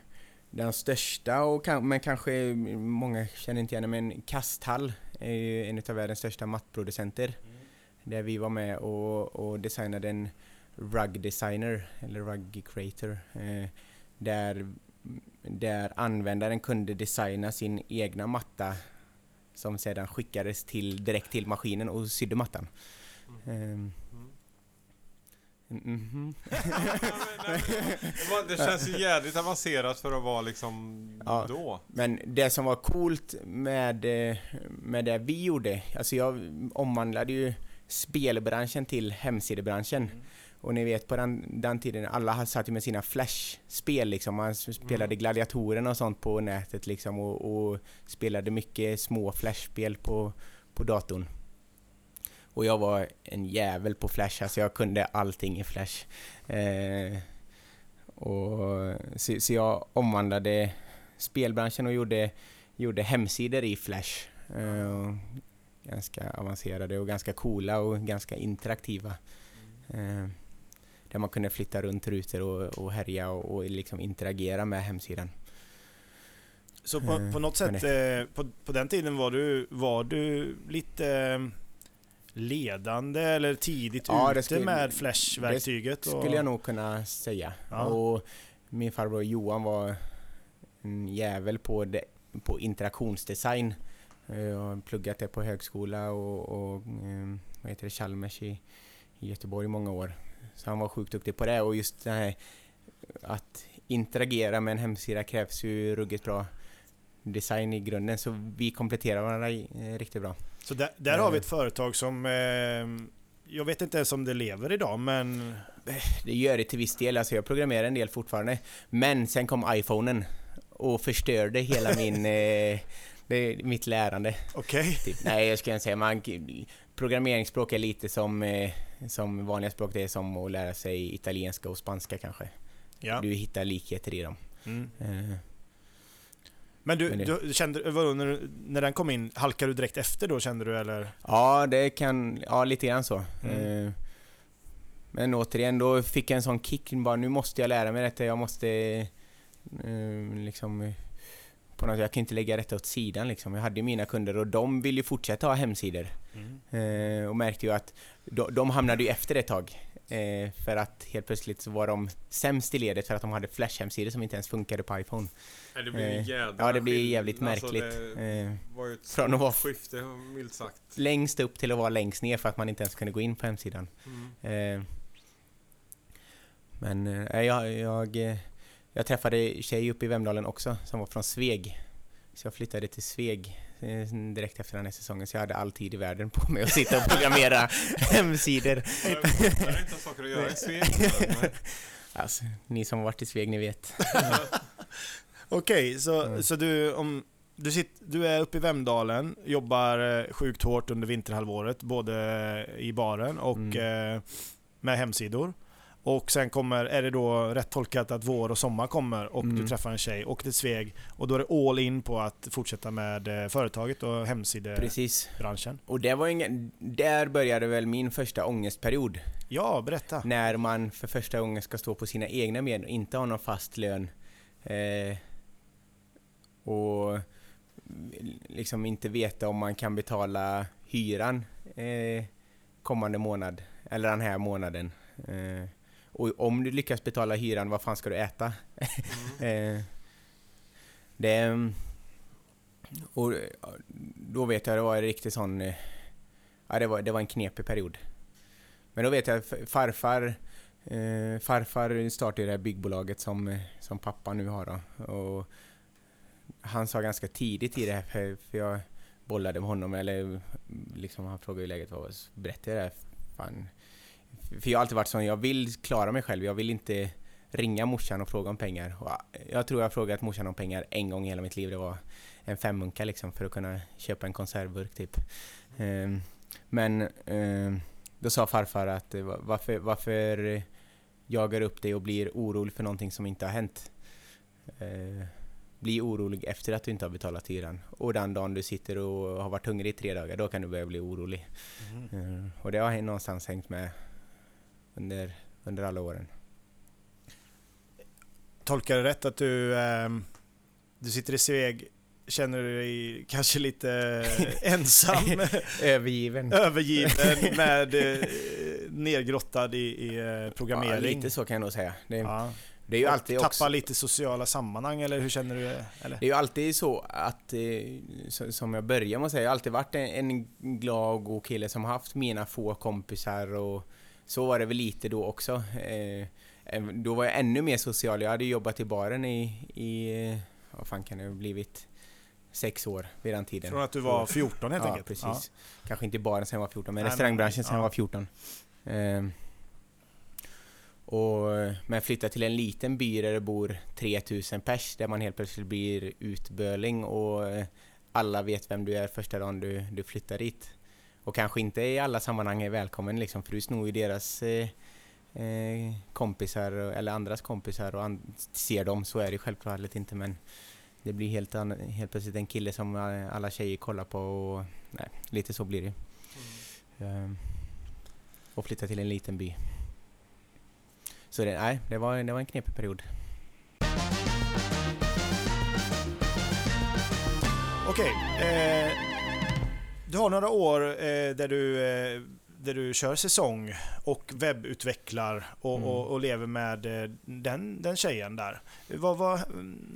den största, och men kanske många känner inte igen men Kasthall är ju en av världens största mattproducenter. Där vi var med och, och designade en rug designer, eller rug creator. Eh, där, där användaren kunde designa sin egna matta som sedan skickades till, direkt till maskinen och sydde mattan. Ehm. Det var- Det känns ju jävligt avancerat för att vara liksom Ja. då. Men det som var coolt med, eh, med det vi gjorde, alltså jag omvandlade ju spelbranschen till hemsidebranschen. Och ni vet på den, den tiden, alla satt ju med sina flashspel liksom. Man spelade gladiatorerna och sånt på nätet liksom och, och spelade mycket små flashspel på, på datorn. Och jag var en jävel på Flash, alltså jag kunde allting i Flash. Eh, och, så, så jag omvandlade spelbranschen och gjorde, gjorde hemsidor i Flash. Eh, ganska avancerade och ganska coola och ganska interaktiva. Eh, där man kunde flytta runt rutor och, och härja och, och liksom interagera med hemsidan. Så på, Eh, på något men sätt, eh, på, på den tiden var du, var du lite eh, ledande eller tidigt Ja, det ute skulle- med Flash-verktyget? och- Skulle jag nog kunna säga. Ja. Och min farbror Johan var en jävel på, det, på interaktionsdesign. Eh, Jag har pluggat det på högskola och, och eh, vad heter det, Chalmers i, i Göteborg i många år. Så han var sjukt duktig på det och just det här att interagera med en hemsida krävs ju ruggigt bra design i grunden så vi kompletterar varandra eh, riktigt bra. Så där, där har vi Eh. ett företag som... Eh, jag vet inte ens om det lever idag, men... Det gör det till viss del, alltså jag programmerar en del fortfarande. Men sen kom iPhonen och förstörde hela min, eh, det, mitt lärande. Okej. Typ. Nej, jag ska inte säga, man, programmeringsspråk är lite som, eh, som vanliga språk, det är som att lära sig italienska och spanska kanske. Ja. Du hittar likheter i dem. Mm. Eh, Men du, du kände, vadå, när, när den kom in, halkade du direkt efter då kände du eller? Ja, det kan, ja lite grann så. Mm. Eh, men återigen, då fick jag en sån kick, bara nu måste jag lära mig detta, jag måste eh, liksom på något, jag kan inte lägga detta åt sidan liksom. Jag hade ju mina kunder och de vill ju fortsätta ha hemsidor. Mm. Eh, och märkte ju att de, de hamnade ju efter ett tag. Eh, för att helt plötsligt så var de sämst i ledet för att de hade flash-hemsidor som inte ens funkade på iPhone. Nej, det blir eh, Ja, det blir jävligt alltså, märkligt. Det eh, var ju ett från att vara skifte, milt sagt. Längst upp till att vara längst ner för att man inte ens kunde gå in på hemsidan. Mm. Eh, men eh, jag, jag, jag träffade tjej uppe i Vemdalen också som var från Sveg. Så jag flyttade till Sveg eh, direkt efter den här säsongen så jag hade all tid i världen på mig att sitta och programmera hemsidor. Det är inte saker att göra i Sveg. Alltså, ni som har varit i Sveg, ni vet. Okej, okay, så, mm. så du, om, du, sitter, du är uppe i Vemdalen, jobbar sjukt hårt under vinterhalvåret, både i baren och mm. med hemsidor. Och sen kommer, är det då rätt tolkat att vår och sommar kommer och mm. du träffar en tjej och till Sveg och då är det all in på att fortsätta med eh, företaget och hemsidebranschen. Och det var ingen, där började väl min första ångestperiod. Ja, berätta. När man för första gången ska stå på sina egna ben och inte ha någon fast lön. Eh, och liksom inte veta om man kan betala hyran eh, kommande månad, eller den här månaden. Eh, och om du lyckas betala hyran, vad fan ska du äta? Mm. eh, det... Och då vet jag, det var en riktigt sån... Eh, ja, det var, det var en knepig period. Men då vet jag farfar... Eh, farfar startade det här byggbolaget som, eh, som pappa nu har då. Och han sa ganska tidigt i det här, för, för jag bollade med honom, eller liksom han frågade hur läget var, berättade jag det här, fan, för jag har alltid varit sån, jag vill klara mig själv. Jag vill inte ringa morsan och fråga om pengar. Och jag tror jag har frågat morsan om pengar en gång i hela mitt liv. Det var en femmunka liksom för att kunna köpa en konservburk typ. Um, men um, då sa farfar att eh, varför, varför jagar upp dig och blir orolig för någonting som inte har hänt? Uh, bli orolig efter att du inte har betalat hyran. Och den dagen du sitter och har varit hungrig i tre dagar, då kan du börja bli orolig. Mm. Uh, och det har någonstans hängt med under, under alla åren. Tolkar det rätt att du, eh, du sitter i Sveg Känner du dig kanske lite ensam? Övergiven. Övergiven med eh, nergrottad i, i eh, programmering? Ja, lite så kan jag nog säga. Det, ja. det är ju alltid Tappa också... lite sociala sammanhang eller hur känner du? Eller? Det är ju alltid så att, eh, som jag började med att säga, jag har alltid varit en, en glad och god kille som har haft mina få kompisar och så var det väl lite då också. Eh, då var jag ännu mer social. Jag hade jobbat i baren i, i eh, vad fan kan det ha blivit? Sex år vid den tiden. Från att du var 14 helt ja, enkelt? Precis. Ja. Kanske inte i baren sen jag var 14, men Nej, restaurangbranschen sen ja. jag var 14. Eh, och, men jag flyttade till en liten by där det bor 3000 pers, där man helt plötsligt blir utböling och eh, alla vet vem du är första dagen du, du flyttar dit och kanske inte i alla sammanhang är välkommen liksom, för du snor ju deras eh, eh, kompisar eller andras kompisar och an ser dem, så är det självklart inte men det blir helt, helt plötsligt en kille som alla tjejer kollar på och nej, lite så blir det. Mm. Um, och flytta till en liten by. Så det, nej, det var, det var en knepig period. Okej, okay, eh, du har några år eh, där, du, eh, där du kör säsong och webbutvecklar och, mm. och, och lever med eh, den, den tjejen där. Vad, vad,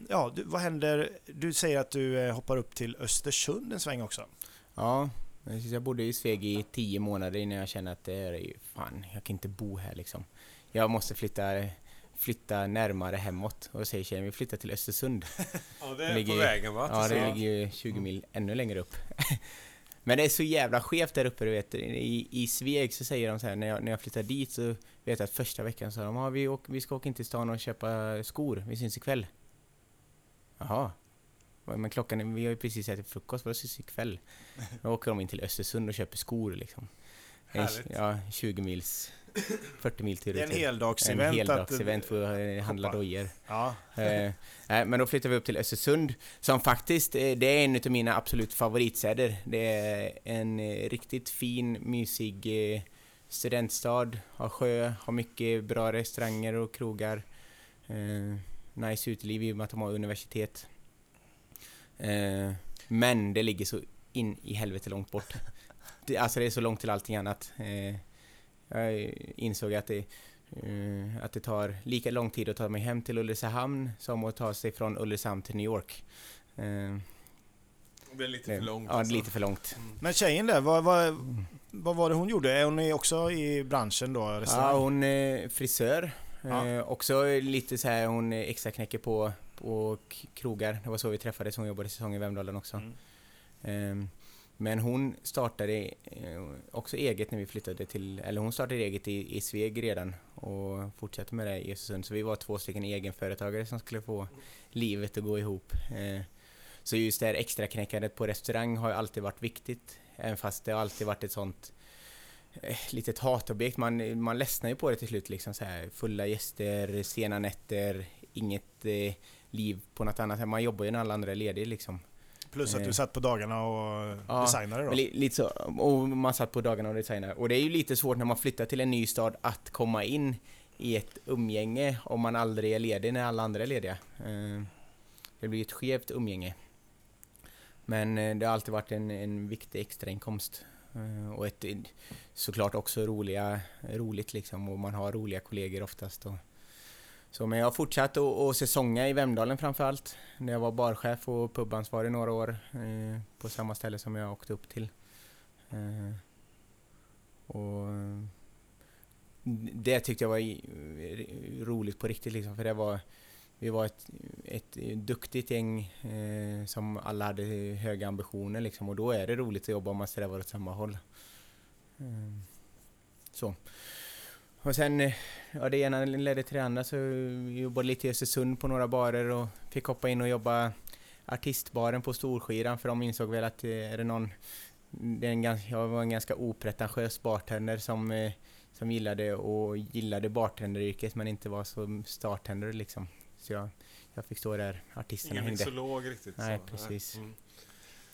ja, du, vad händer? Du säger att du eh, hoppar upp till Östersund en sväng också. Ja, jag bodde i Sveg i tio månader innan jag kände att det är ju fan, jag kan inte bo här liksom. Jag måste flytta flytta närmare hemåt. Och då säger tjejen, vi flyttar till Östersund. Ja, det är ligger, på vägen va? Ja, det ligger ju 20 mil ännu längre upp. Men det är så jävla skevt där uppe, du vet. I, i Sveg så säger de så här, när jag, när jag flyttar dit så vet jag att första veckan sa de, ah, vi, åk, vi ska åka in till stan och köpa skor, vi syns ikväll. Jaha. Men klockan, är, vi har ju precis ätit frukost, vad syns ikväll? Då åker de in till Östersund och köper skor liksom. Härligt. Ja, 20 mils 40 mil till Det är en heldagsevent. En heldagsevent för att handla dojor. Ja. Eh, men då flyttade vi upp till Östersund, som faktiskt, eh, det är en av mina absolut favoritstäder. Det är en eh, riktigt fin, mysig eh, studentstad, har sjö, har mycket bra restauranger och krogar. Eh, nice uteliv i och med att de har universitet. Eh, men det ligger så in i helvete långt bort. Det, alltså det är så långt till allting annat. Eh, jag insåg att det, eh, att det tar lika lång tid att ta mig hem till Ulricehamn som att ta sig från Ulricehamn till New York. Eh, Det är lite det, för långt. Ja, alltså. lite för långt. Men tjejen där, vad, vad, vad var det hon gjorde? Är hon också i branschen då? Ja, hon är frisör. Ja. Eh, också lite så här, hon extra knäcker på, på krogar. Det var så vi träffades, hon jobbade säsong i Vemdalen också. Mm. Men hon startade eh, också eget när vi flyttade till, eller hon startade eget i, i Sveg redan och fortsatte med det i Östersund. Så vi var två stycken egenföretagare som skulle få livet att gå ihop. Eh, så just det här extra knäckandet på restaurang har ju alltid varit viktigt. Även fast det har alltid varit ett sånt eh, litet hatobjekt. Man, man ledsnar ju på det till slut liksom så här. Fulla gäster, sena nätter, inget liv på något annat. Man jobbar ju när alla andra är lediga liksom. Plus att du satt på dagarna och Ja, designade då? Li, lite så, och man satt på dagarna och designade. Och det är ju lite svårt när man flyttar till en ny stad att komma in i ett umgänge om man aldrig är ledig när alla andra är lediga. Eh, Det blir ett skevt umgänge. Men eh, det har alltid varit en, en viktig extrainkomst. Eh, Och ett, såklart också roliga, roligt liksom och man har roliga kollegor oftast. Och, så, men jag har fortsatt att säsonga i Vemdalen framförallt. När jag var barchef och pubansvarig några år eh, på samma ställe som jag åkte upp till. Eh, och det tyckte jag var roligt på riktigt liksom, för det var vi var ett, ett duktigt gäng eh, som alla hade höga ambitioner liksom och då är det roligt att jobba om man strävar åt samma håll. Eh, så. Och sen, eh, ja det ena ledde till det andra så jobbade lite i Östersund på några barer och fick hoppa in och jobba artistbaren på Storskiran för de insåg väl att eh, är det någon det är en ganska, jag var en ganska opretentiös bartender som, eh, som gillade och gillade bartenderyrket men inte var så startender liksom. Så jag, jag fick stå där artisterna Ingen hängde. mixolog riktigt. Nej, så. precis. Mm.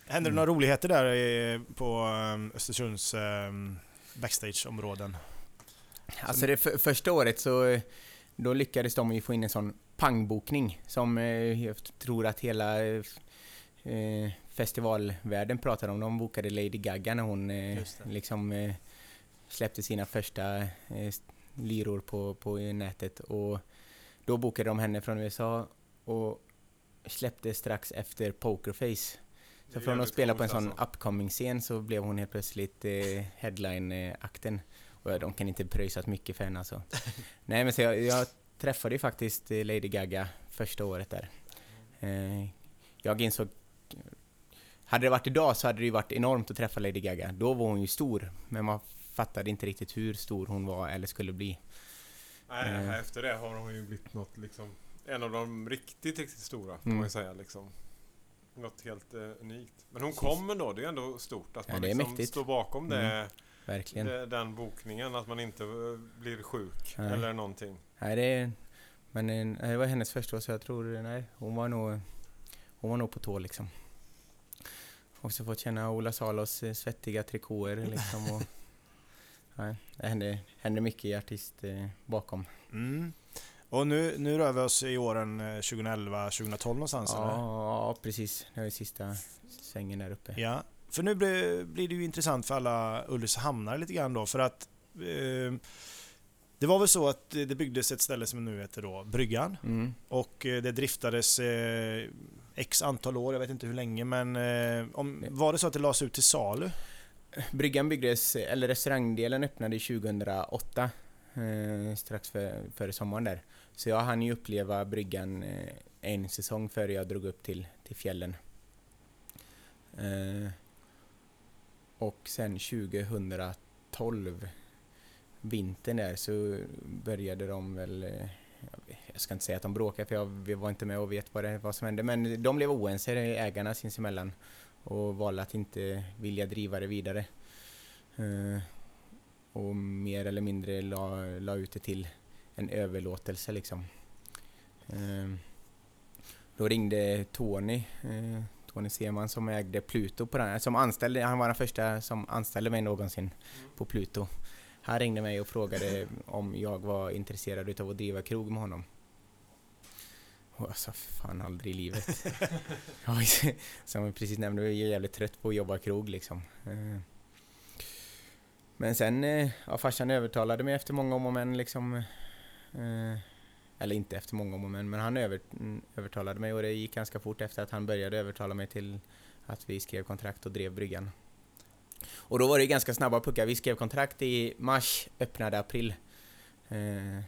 Hände det några roligheter där i, på Östersunds backstageområden? Alltså det för, första året så då lyckades de ju få in en sån pangbokning som eh, jag tror att hela eh, eh, festivalvärlden pratar om. De bokade Lady Gaga när hon liksom släppte sina första lyror på, på nätet och då bokade de henne från USA och släppte strax efter Pokerface. Så från att spela på en sån alltså. upcoming-scen så blev hon helt plötsligt eh, headline-akten. Och de kan inte pröjsat mycket för henne alltså. Nej men så jag, jag träffade ju faktiskt eh, Lady Gaga första året där. Eh, jag insåg... Hade det varit idag så hade det ju varit enormt att träffa Lady Gaga. Då var hon ju stor, men man fattade inte riktigt hur stor hon var eller skulle bli. Nej, Eh. efter det har hon ju blivit något liksom... En av de riktigt, riktigt stora, får Mm. man ju säga liksom. Något helt eh, unikt. Men hon Precis. kommer då, det är ändå stort att Ja, man liksom står bakom det, Mm. Verkligen. det, den bokningen. Att man inte eh, blir sjuk Nej. eller någonting. Nej, det, men eh, det var hennes första så jag tror, nej, hon var nog, hon var nog på tå liksom. Också fått känna Ola Salos eh, svettiga trikåer liksom och, nej, det hände, hände mycket i artist eh, bakom. Mm. Och nu, nu rör vi oss i åren eh, 2011, 2012 någonstans eller? Ja, precis. Det var ju sista svängen där uppe. Ja, för nu blir, blir det ju intressant för alla Ulricehamnare lite grann då för att eh, det var väl så att det byggdes ett ställe som nu heter då Bryggan Mm. och eh, det driftades eh, x antal år, jag vet inte hur länge men eh, om, var det så att det lades ut till salu? Bryggan byggdes, eller restaurangdelen öppnade 2008, eh, strax för, före sommaren där. Så jag hann ju uppleva bryggan eh, en säsong före jag drog upp till, till fjällen. Eh, och sen 2012, vintern där, så började de väl... Eh, jag ska inte säga att de bråkade för jag vi var inte med och vet vad, det, vad som hände, men de blev oense, ägarna sinsemellan och valde att inte vilja driva det vidare. Eh, och mer eller mindre la, la ut det till en överlåtelse liksom. Eh, då ringde Tony, Tony Seman som ägde Pluto på den, som anställde, han var den första som anställde mig någonsin mm. på Pluto. Han ringde mig och frågade om jag var intresserad av att driva krog med honom. Och jag sa fan aldrig i livet. som jag precis nämnde, jag är jävligt trött på att jobba krog liksom. Eh, men sen, eh, ja farsan övertalade mig efter många om och men liksom. Eller inte efter många om och men, men han mm, övertalade mig och det gick ganska fort efter att han började övertala mig till att vi skrev kontrakt och drev bryggan. Och då var det ganska snabba puckar. Vi skrev kontrakt i mars, öppnade april. Eh,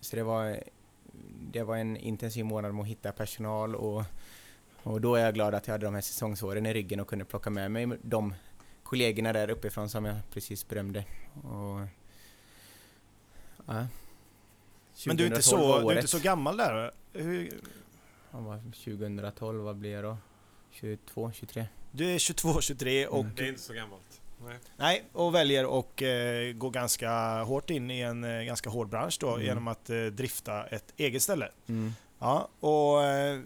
så det var, det var en intensiv månad med att hitta personal och, och då är jag glad att jag hade de här säsongsåren i ryggen och kunde plocka med mig de kollegorna där uppifrån som jag precis berömde. Och, ja. Men du är, inte så, du är inte så gammal där? Hur... Ja, 2012, vad blir jag då? 22, 23? Du är 22, 23 och... Mm. Det är inte så gammalt. Nej, Nej och väljer och eh, gå ganska hårt in i en eh, ganska hård bransch då mm. genom att eh, drifta ett eget ställe. Mm. Ja, och eh,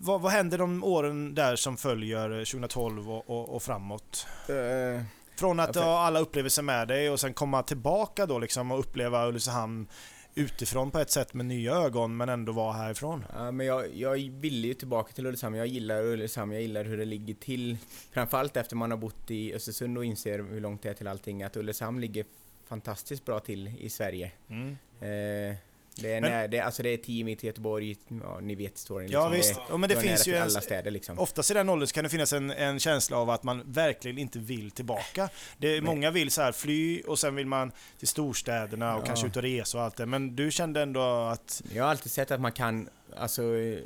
vad, vad händer de åren där som följer 2012 och, och, och framåt? Uh, Från att ha alla upplevelser med dig och sen komma tillbaka då liksom och uppleva Ulricehamn utifrån på ett sätt med nya ögon men ändå vara härifrån. Ja, men jag, jag ville ju tillbaka till Ulricehamn. Jag gillar Ulricehamn, jag gillar hur det ligger till. Framförallt efter man har bott i Östersund och inser hur långt det är till allting. Att Ulricehamn ligger fantastiskt bra till i Sverige. Mm. Eh, det är, men, när, det, alltså det är team i Göteborg, ja, ni vet storyn. Liksom. Ja visst, det, ja, men det finns ju en, alla städer liksom. Oftast i den åldern kan det finnas en, en, känsla av att man verkligen inte vill tillbaka. Det, många vill så här fly och sen vill man till storstäderna och ja. kanske ut och resa och allt det. Men du kände ändå att... Jag har alltid sett att man kan, alltså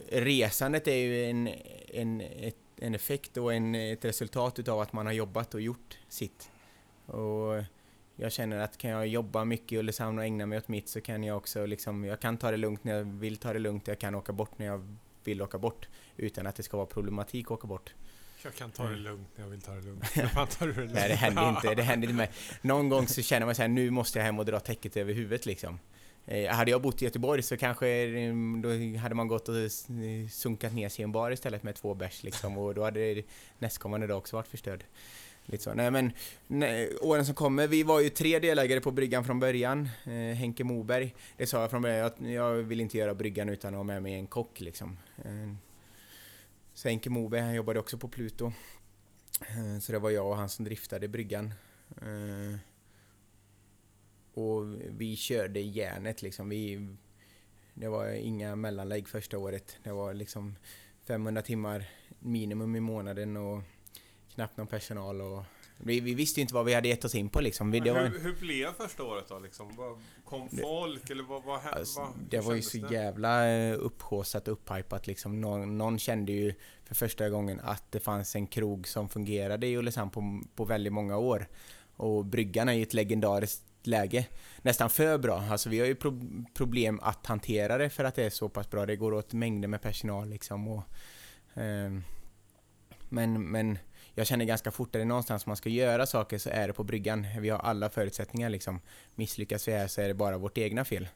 resandet är ju en, en, ett, en effekt och en, ett resultat utav att man har jobbat och gjort sitt. Och jag känner att kan jag jobba mycket i Ulricehamn och ägna mig åt mitt så kan jag också liksom, jag kan ta det lugnt när jag vill ta det lugnt, jag kan åka bort när jag vill åka bort utan att det ska vara problematik att åka bort. Jag kan ta det mm. lugnt när jag vill ta det lugnt. det lugnt. Nej, det händer inte. Det händer inte med. Någon gång så känner man så här, nu måste jag hem och dra täcket över huvudet liksom. Eh, hade jag bott i Göteborg så kanske mm, då hade man gått och sunkat ner sig i en bar istället med två bärs liksom och då hade det nästkommande dag också varit förstörd. Lite så. Nej men, nej, åren som kommer, vi var ju tre delägare på bryggan från början. Eh, Henke Moberg, det sa jag från början, att jag vill inte göra bryggan utan att ha med mig en kock liksom. Eh, så Henke Moberg, han jobbade också på Pluto. Eh, så det var jag och han som driftade bryggan. Eh, och vi körde järnet liksom. Vi, det var inga mellanlägg första året. Det var liksom 500 timmar minimum i månaden och knappt någon personal och vi, vi, visste ju inte vad vi hade gett oss in på liksom. Vi, hur, var... hur blev första året då liksom? Kom folk eller vad, vad hände? Alltså, det var ju så det? jävla eh, upphåsat och upphypat liksom. Någon, någon, kände ju för första gången att det fanns en krog som fungerade i Ulricehamn på, på väldigt många år. Och bryggan är ju ett legendariskt läge. Nästan för bra. Alltså vi har ju pro problem att hantera det för att det är så pass bra. Det går åt mängder med personal liksom. Och, eh, men, men jag känner ganska fort, är det någonstans man ska göra saker så är det på bryggan. Vi har alla förutsättningar liksom. Misslyckas vi här så är det bara vårt egna fel.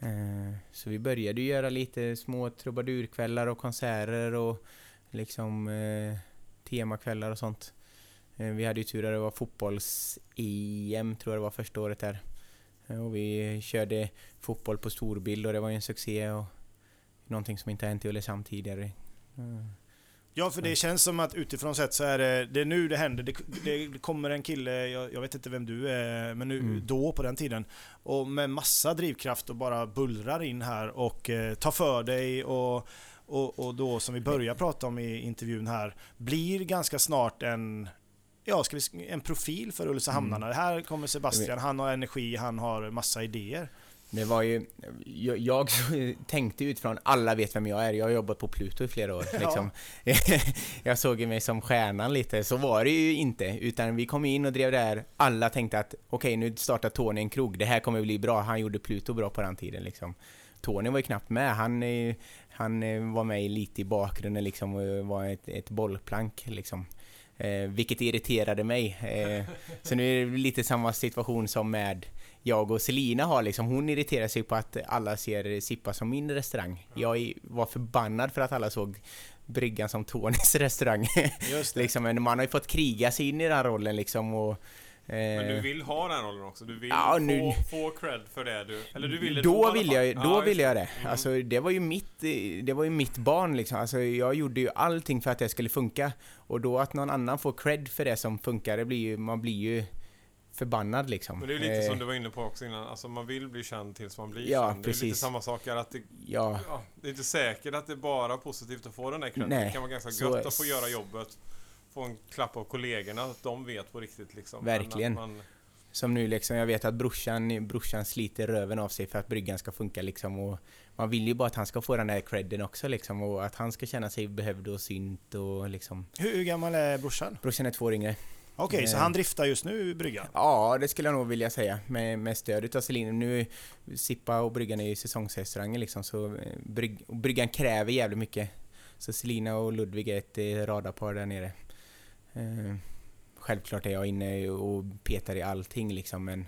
Eh, så vi började göra lite små trubadurkvällar och konserter och liksom eh, temakvällar och sånt. Eh, vi hade ju tur att det var fotbolls-EM tror jag det var första året där. Eh, och vi körde fotboll på storbild och det var ju en succé och någonting som inte hänt i Ulricehamn tidigare. Ja, för det känns som att utifrån sett så är det, det är nu det händer. Det, det kommer en kille, jag, jag, vet inte vem du är, men nu, mm. då på den tiden. Och med massa drivkraft och bara bullrar in här och eh, tar för dig och, och, och då som vi börjar prata om i intervjun här, blir ganska snart en Ja, ska vi, en profil för Ulricehamnarna. Mm. Här kommer Sebastian, han har energi, han har massa idéer. Det var ju, jag, jag tänkte utifrån, alla vet vem jag är, jag har jobbat på Pluto i flera år. Liksom. jag såg ju mig som stjärnan lite, så var det ju inte. Utan vi kom in och drev det här, alla tänkte att okej okay, nu startar Tony en krog, det här kommer bli bra, han gjorde Pluto bra på den tiden liksom. Tony var ju knappt med, han, han var med lite i bakgrunden liksom och var ett, ett bollplank liksom. Eh, vilket irriterade mig. Eh, så nu är det lite samma situation som med jag och Selina har liksom. Hon irriterar sig på att alla ser Sippa som min restaurang. Jag var förbannad för att alla såg bryggan som Tonys restaurang. Just liksom, men man har ju fått kriga sig in i den rollen liksom och men du vill ha den rollen också? Du vill ja, nu, få, få cred för det du... Eller du ville då, då vill jag, Då ja, ville jag det. Mm. Alltså det var ju mitt, det var ju mitt barn liksom. Alltså jag gjorde ju allting för att det skulle funka. Och då att någon annan får cred för det som funkar, det blir ju, man blir ju förbannad liksom. Men det är lite eh, som du var inne på också innan, alltså man vill bli känd tills man blir ja, känd. Precis. Det är lite samma sak här, att det, ja. ja. det är inte säkert att det är bara positivt att få den där credden. Det kan vara ganska gött att få göra jobbet få en klapp av kollegorna, att de vet på riktigt liksom. Verkligen. Man... Som nu liksom, jag vet att brorsan, brorsan sliter röven av sig för att bryggan ska funka liksom och man vill ju bara att han ska få den där credden också liksom och att han ska känna sig behövd och synt och liksom. Hur, hur gammal är brorsan? Brorsan är två år yngre. Okej, okay, så han driftar just nu bryggan? Ja, det skulle jag nog vilja säga. Med, med stöd av Celine. Nu, Sippa och bryggan är ju säsongsrestauranger liksom, så eh, brygg, bryggan kräver jävligt mycket. Så Selina och Ludvig är ett eh, radarpar där nere. Eh, självklart är jag inne och petar i allting liksom men...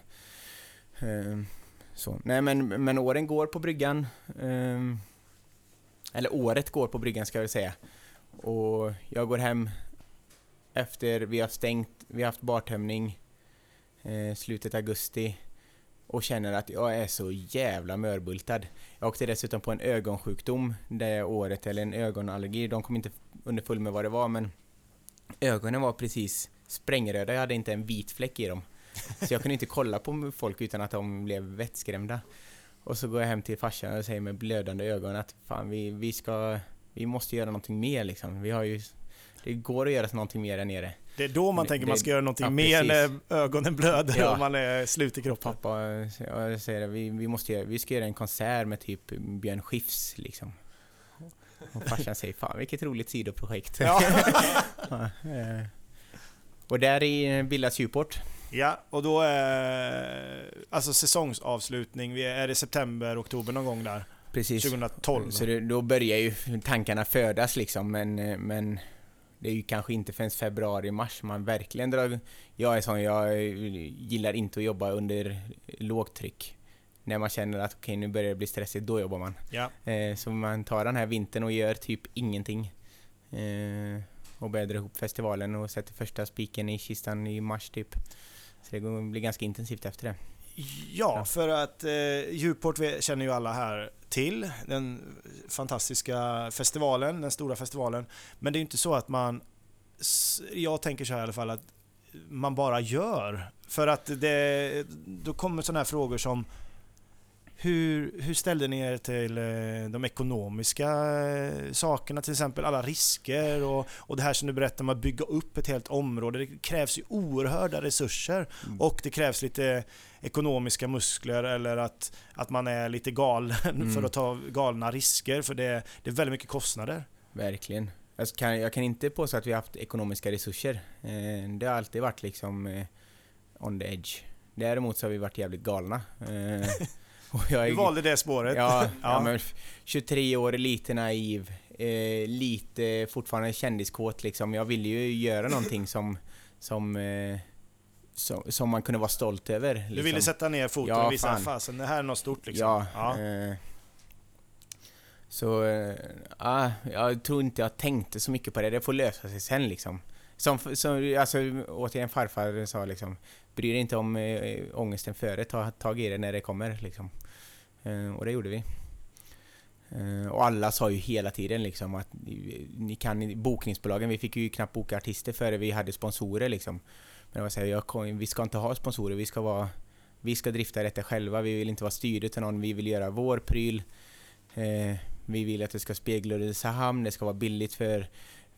Eh, så. Nej men, men åren går på bryggan. Eh, eller året går på bryggan ska jag väl säga. Och jag går hem efter vi har stängt, vi har haft bartömning eh, slutet augusti och känner att jag är så jävla mörbultad. Jag åkte dessutom på en ögonsjukdom det året, eller en ögonallergi. De kom inte underfull med vad det var men ögonen var precis sprängröda, jag hade inte en vit fläck i dem. Så jag kunde inte kolla på folk utan att de blev vettskrämda. Och så går jag hem till farsan och säger med blödande ögon att fan vi, vi ska, vi måste göra någonting mer liksom. Vi har ju, det går att göra någonting mer där nere. Det är då man tänker det, man ska göra någonting ja, mer när ögonen blöder ja. och man är slut i kroppen. Pappa jag säger det, vi, vi, måste göra, vi ska göra en konsert med typ Björn Skifs liksom. Och farsan säger fan vilket roligt sidoprojekt. Ja. Eh. och där i bildas Djuport. Ja, och då är alltså säsongsavslutning, är det september, oktober någon gång där? Precis. 2012. Så det, då börjar ju tankarna födas liksom, men, men det är ju kanske inte förrän februari, mars man verkligen drar... Jag är sån, jag gillar inte att jobba under lågtryck när man känner att okej, okay, nu börjar det bli stressigt, då jobbar man. Ja. Eh, så man tar den här vintern och gör typ ingenting. Eh, och börjar dra ihop festivalen och sätter första spiken i kistan i mars typ. Så det blir ganska intensivt efter det. Ja, för att eh, Djuport känner ju alla här till. Den fantastiska festivalen, den stora festivalen. Men det är inte så att man... Jag tänker så här i alla fall att man bara gör. För att det, då kommer sådana här frågor som hur, hur ställde ni er till eh, de ekonomiska eh, sakerna, till exempel alla risker och, och det här som du berättade om att bygga upp ett helt område. Det krävs ju oerhörda resurser mm. och det krävs lite ekonomiska muskler eller att, att man är lite galen mm. för att ta galna risker för det, det är väldigt mycket kostnader. Verkligen. Jag kan, jag kan inte påstå att vi har haft ekonomiska resurser. Eh, det har alltid varit liksom on the edge. Däremot så har vi varit jävligt galna. jag, du valde det spåret? Ja, ja. men 23 år, lite naiv, eh, lite fortfarande kändiskåt liksom. Jag ville ju göra någonting som, som eh, som, som, man kunde vara stolt över. Liksom. Du ville liksom. sätta ner foten ja, och visa fasen, det här är något stort liksom? Ja. ja. Eh, så, eh, ah, jag tror inte jag tänkte så mycket på det. Det får lösa sig sen liksom. Som, som alltså, återigen farfar sa liksom, bry dig inte om äh, ångesten före, ta tag i det när det kommer liksom. Eh, och det gjorde vi. Eh, och alla sa ju hela tiden liksom att ni kan bokningsbolagen, vi fick ju knappt boka artister före vi hade sponsorer liksom. Men jag säger, jag, vi ska inte ha sponsorer, vi ska vara vi ska drifta detta själva, vi vill inte vara styrda till någon, vi vill göra vår pryl. Eh, vi vill att det ska spegla Ulricehamn, det ska vara billigt för,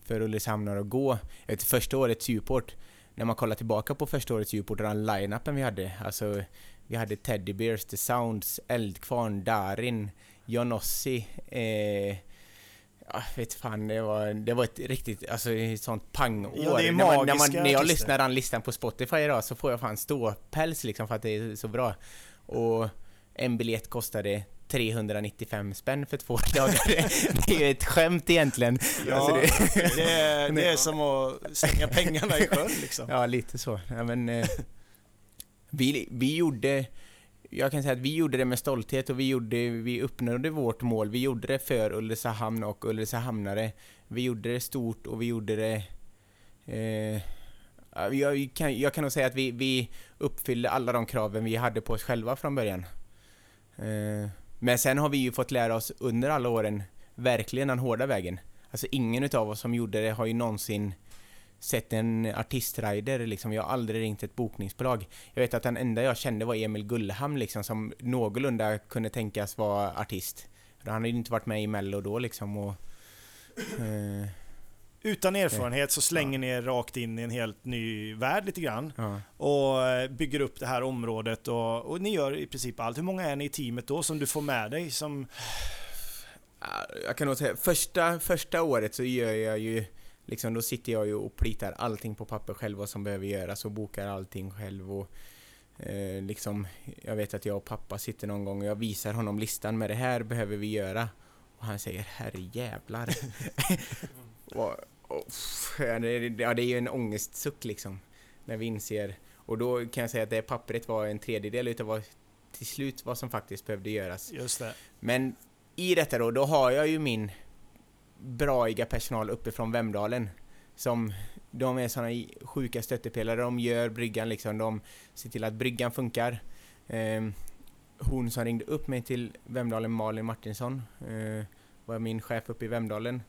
för Ulricehamnare att gå. Ett första årets Djuport, när man kollar tillbaka på första årets Djuport och den line-upen vi hade, alltså vi hade Teddy Bears, The Sounds, Eldkvarn, Darin, Jonossi. Eh, jag vet fan, det var, det var ett riktigt, alltså ett sånt pangår. Ja, det är när, man, när, man, när jag lyssnar den listan på Spotify idag så får jag fan ståpäls liksom för att det är så bra. Och en biljett kostade 395 spänn för två dagar. det är ju ett skämt egentligen. Ja, alltså det, det, är, det är som att slänga pengarna i sjön liksom. Ja, lite så. Ja, men, eh, vi, vi gjorde... Jag kan säga att vi gjorde det med stolthet och vi, gjorde, vi uppnådde vårt mål. Vi gjorde det för Ulricehamn och Ulricehamnare. Vi gjorde det stort och vi gjorde det... Eh, jag, kan, jag kan nog säga att vi, vi uppfyllde alla de kraven vi hade på oss själva från början. Eh, men sen har vi ju fått lära oss under alla åren verkligen den hårda vägen. Alltså ingen utav oss som gjorde det har ju någonsin sett en artistrider liksom. Jag har aldrig ringt ett bokningsbolag. Jag vet att den enda jag kände var Emil Gullham liksom som någorlunda kunde tänkas vara artist. Han hade ju inte varit med i Mello då liksom och... Eh, utan erfarenhet så slänger ni er rakt in i en helt ny värld lite grann. Ja. Och eh, bygger upp det här området och, och, ni gör i princip allt. Hur många är ni i teamet då som du får med dig som... Jag kan nog säga, första, första året så gör jag ju liksom då sitter jag ju och plitar allting på papper själv vad som behöver göras och bokar allting själv och eh, liksom jag vet att jag och pappa sitter någon gång och jag visar honom listan med det här behöver vi göra och han säger herre jävlar och, och, ja, det, ja, det är ju en ångestsuck liksom när vi inser och då kan jag säga att det pappret var en tredjedel utav vad till slut vad som faktiskt behövde göras. Just det. Men i detta då, då har jag ju min braiga personal uppifrån Vemdalen. Som, de är sådana sjuka stöttepelare, de gör bryggan liksom, de ser till att bryggan funkar. Eh, hon som ringde upp mig till Vemdalen, Malin Martinsson, eh, var min chef uppe i Vemdalen.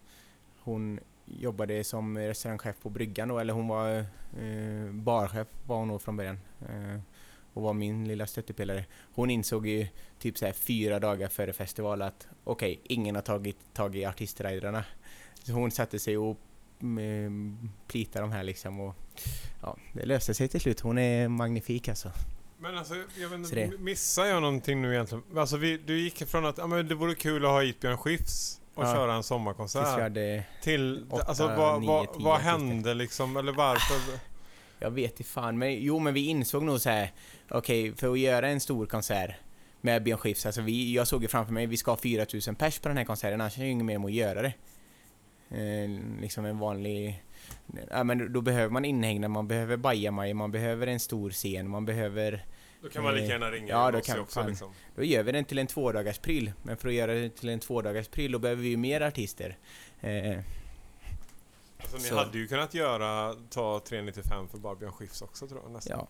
Hon jobbade som restaurangchef på bryggan då, eller hon var eh, barchef var hon nog från början. Eh, och var min lilla stöttepelare. Hon insåg ju typ så här fyra dagar före festival att okej, okay, ingen har tagit tag i artistriderna. Så hon satte sig och mm, plitade de här liksom och ja, det löste sig till slut. Hon är magnifik alltså. Men alltså, jag vet inte, missar jag någonting nu egentligen? Alltså vi, du gick från att ja, men det vore kul att ha hit Björn Skifs och ja. köra en sommarkonsert. Till, åtta, alltså vad, vad, vad hände liksom, eller varför? Jag vet inte fan, men jo men vi insåg nog så här. okej, okay, för att göra en stor konsert med Björn Skifs, alltså vi, jag såg ju framför mig, vi ska ha 4000 pers på den här konserten, annars är det ju inget mer med att göra det. Eh, liksom en vanlig... Ja men då behöver man inhägnad, man behöver bajamaj, man behöver en stor scen, man behöver... Då kan man lika gärna ringa ja, då kan, också fan, liksom. Då gör vi den till en tvådagars pryl. Men för att göra det till en tvådagars pryl då behöver vi ju mer artister. Eh, Alltså ni så. hade ju kunnat göra, ta 395 för bara Björn Skifs också tror jag nästan. Ja.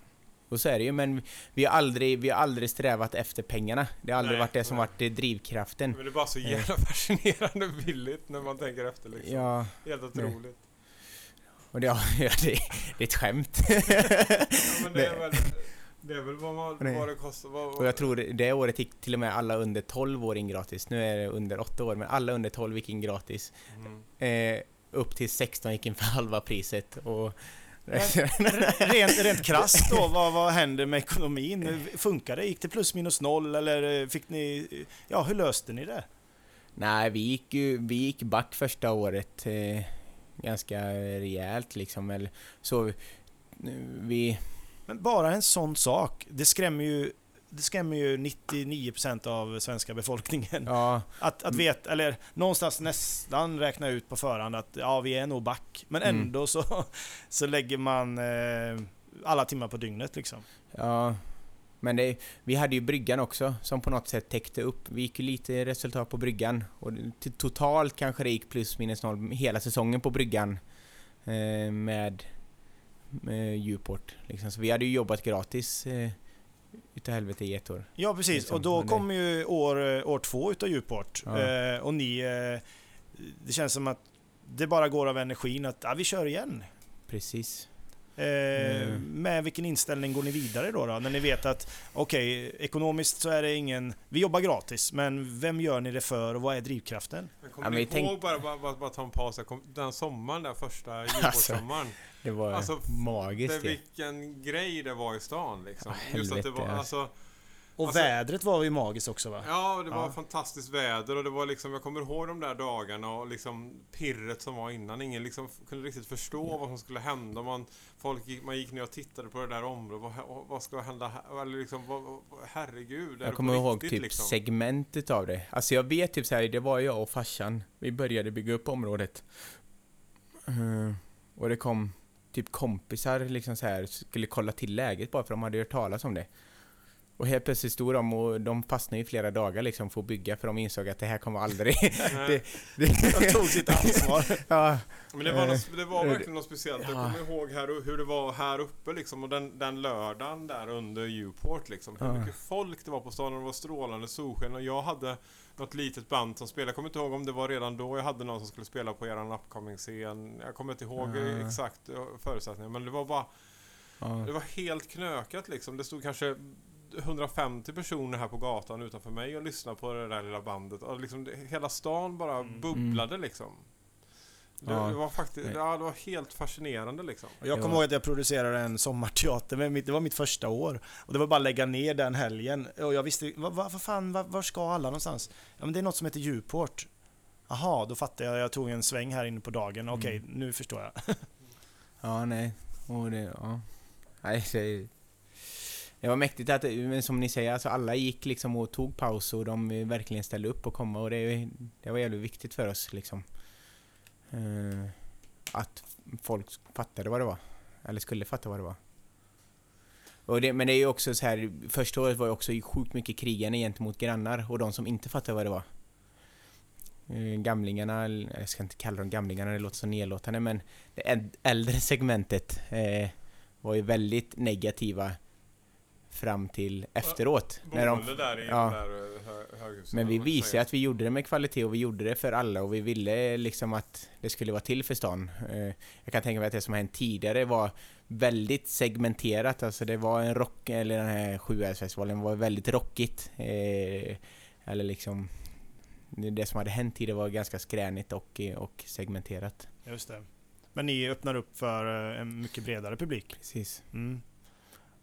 Och så är det ju, men vi har aldrig, vi har aldrig strävat efter pengarna. Det har aldrig nej, varit det som nej. varit drivkraften. Men det är bara så jävla eh. fascinerande billigt när man tänker efter liksom. Ja. Helt otroligt. Nej. Och det, ja, det, det är ett skämt. ja, men det är väl... Det är väl vad, man, vad det kostar. Vad, och jag tror det året gick till och med alla under 12 år in gratis. Nu är det under 8 år, men alla under 12 gick in gratis. Mm. Eh, upp till 16 gick in för halva priset. Och rent, rent krasst då, vad, vad händer med ekonomin? Funkar det? Gick det plus minus noll eller fick ni... Ja, hur löste ni det? Nej, vi gick ju vi gick back första året eh, ganska rejält liksom. Eller, så vi... Men bara en sån sak, det skrämmer ju det skrämmer ju 99% av svenska befolkningen. Ja. Att, att veta, eller någonstans nästan räkna ut på förhand att ja, vi är nog back. Men mm. ändå mm. så, så lägger man eh, alla timmar på dygnet liksom. Ja, men det, vi hade ju bryggan också som på något sätt täckte upp. Vi gick ju lite resultat på bryggan och totalt kanske det gick plus minus noll hela säsongen på bryggan eh, med, med Djuport. Liksom. Så vi hade ju jobbat gratis eh, utav helvete år. Ja precis, liksom. och då kommer ju år, år två utav Djuport. Ja. Eh, och ni... Eh, det känns som att det bara går av energin att ja, vi kör igen. Precis. Eh, mm. Med vilken inställning går ni vidare då? då när ni vet att okej, okay, ekonomiskt så är det ingen... Vi jobbar gratis, men vem gör ni det för och vad är drivkraften? Men kommer ja, ni ihåg, tänk... bara, bara, bara, bara ta en paus Den sommaren, den första Djurgårdssommaren. Alltså, det var alltså, magiskt det, Vilken grej det var i stan liksom. Ja, Just att det var, alltså, Och alltså, vädret var ju magiskt också va? Ja, det var ja. fantastiskt väder och det var liksom, jag kommer ihåg de där dagarna och liksom pirret som var innan. Ingen liksom kunde riktigt förstå mm. vad som skulle hända. Man, folk gick, man gick ner och tittade på det där området. Vad, vad ska hända här? Eller liksom, vad, herregud. Jag kommer ihåg riktigt, typ liksom? segmentet av det. Alltså jag vet typ såhär, det var jag och farsan. Vi började bygga upp området. Uh, och det kom typ kompisar liksom så här skulle kolla till läget bara för de hade hört talas om det. Och helt plötsligt stod de och de fastnade i flera dagar liksom för att bygga för de insåg att det här kommer aldrig... det, det, de tog sitt ansvar. ja. Men det var, något, det var verkligen något speciellt. Ja. Jag kommer ihåg här, hur det var här uppe liksom och den, den lördagen där under Uport liksom. Hur mycket folk det var på stan och det var strålande solsken och jag hade något litet band som spelade. Jag kommer inte ihåg om det var redan då jag hade någon som skulle spela på eran upcoming-scen. Jag kommer inte ihåg mm. exakt eh, förutsättningarna men det var bara... Det var helt knökat liksom. Det stod kanske 150 personer här på gatan utanför mig och lyssnade på det där lilla bandet. Och liksom, det, hela stan bara mm. bubblade liksom. Det, ja. det, var faktiskt, ja, det var helt fascinerande liksom. Jag kommer ihåg att jag producerade en sommarteater, men det var mitt första år. Och det var bara att lägga ner den helgen. Och jag visste, vad, vad fan, var, var ska alla någonstans? Ja men det är något som heter Djuport. Jaha, då fattar jag. Jag tog en sväng här inne på dagen. Okej, mm. nu förstår jag. ja, nej. Och det, ja. Nej, det, det var mäktigt att, men som ni säger, alltså alla gick liksom och tog paus och de verkligen ställde upp och kom och det, det var jävligt viktigt för oss liksom. Eh, att folk fattade vad det var. Eller skulle fatta vad det var. Och det, men det är ju också så här, första året var ju också sjukt mycket krigande gentemot grannar och de som inte fattade vad det var. Eh, gamlingarna, jag ska inte kalla dem gamlingarna, det låter så nedlåtande, men det äldre segmentet eh, var ju väldigt negativa fram till efteråt. när de, där i ja. där Men vi visade att vi gjorde det med kvalitet och vi gjorde det för alla och vi ville liksom att det skulle vara till för stan. Eh, jag kan tänka mig att det som hänt tidigare var väldigt segmenterat, alltså det var en rock, eller den här 7 festivalen var väldigt rockigt. Eh, eller liksom det som hade hänt tidigare var ganska skränigt och, och segmenterat. Just det. Men ni öppnar upp för eh, en mycket bredare publik? Precis. Mm.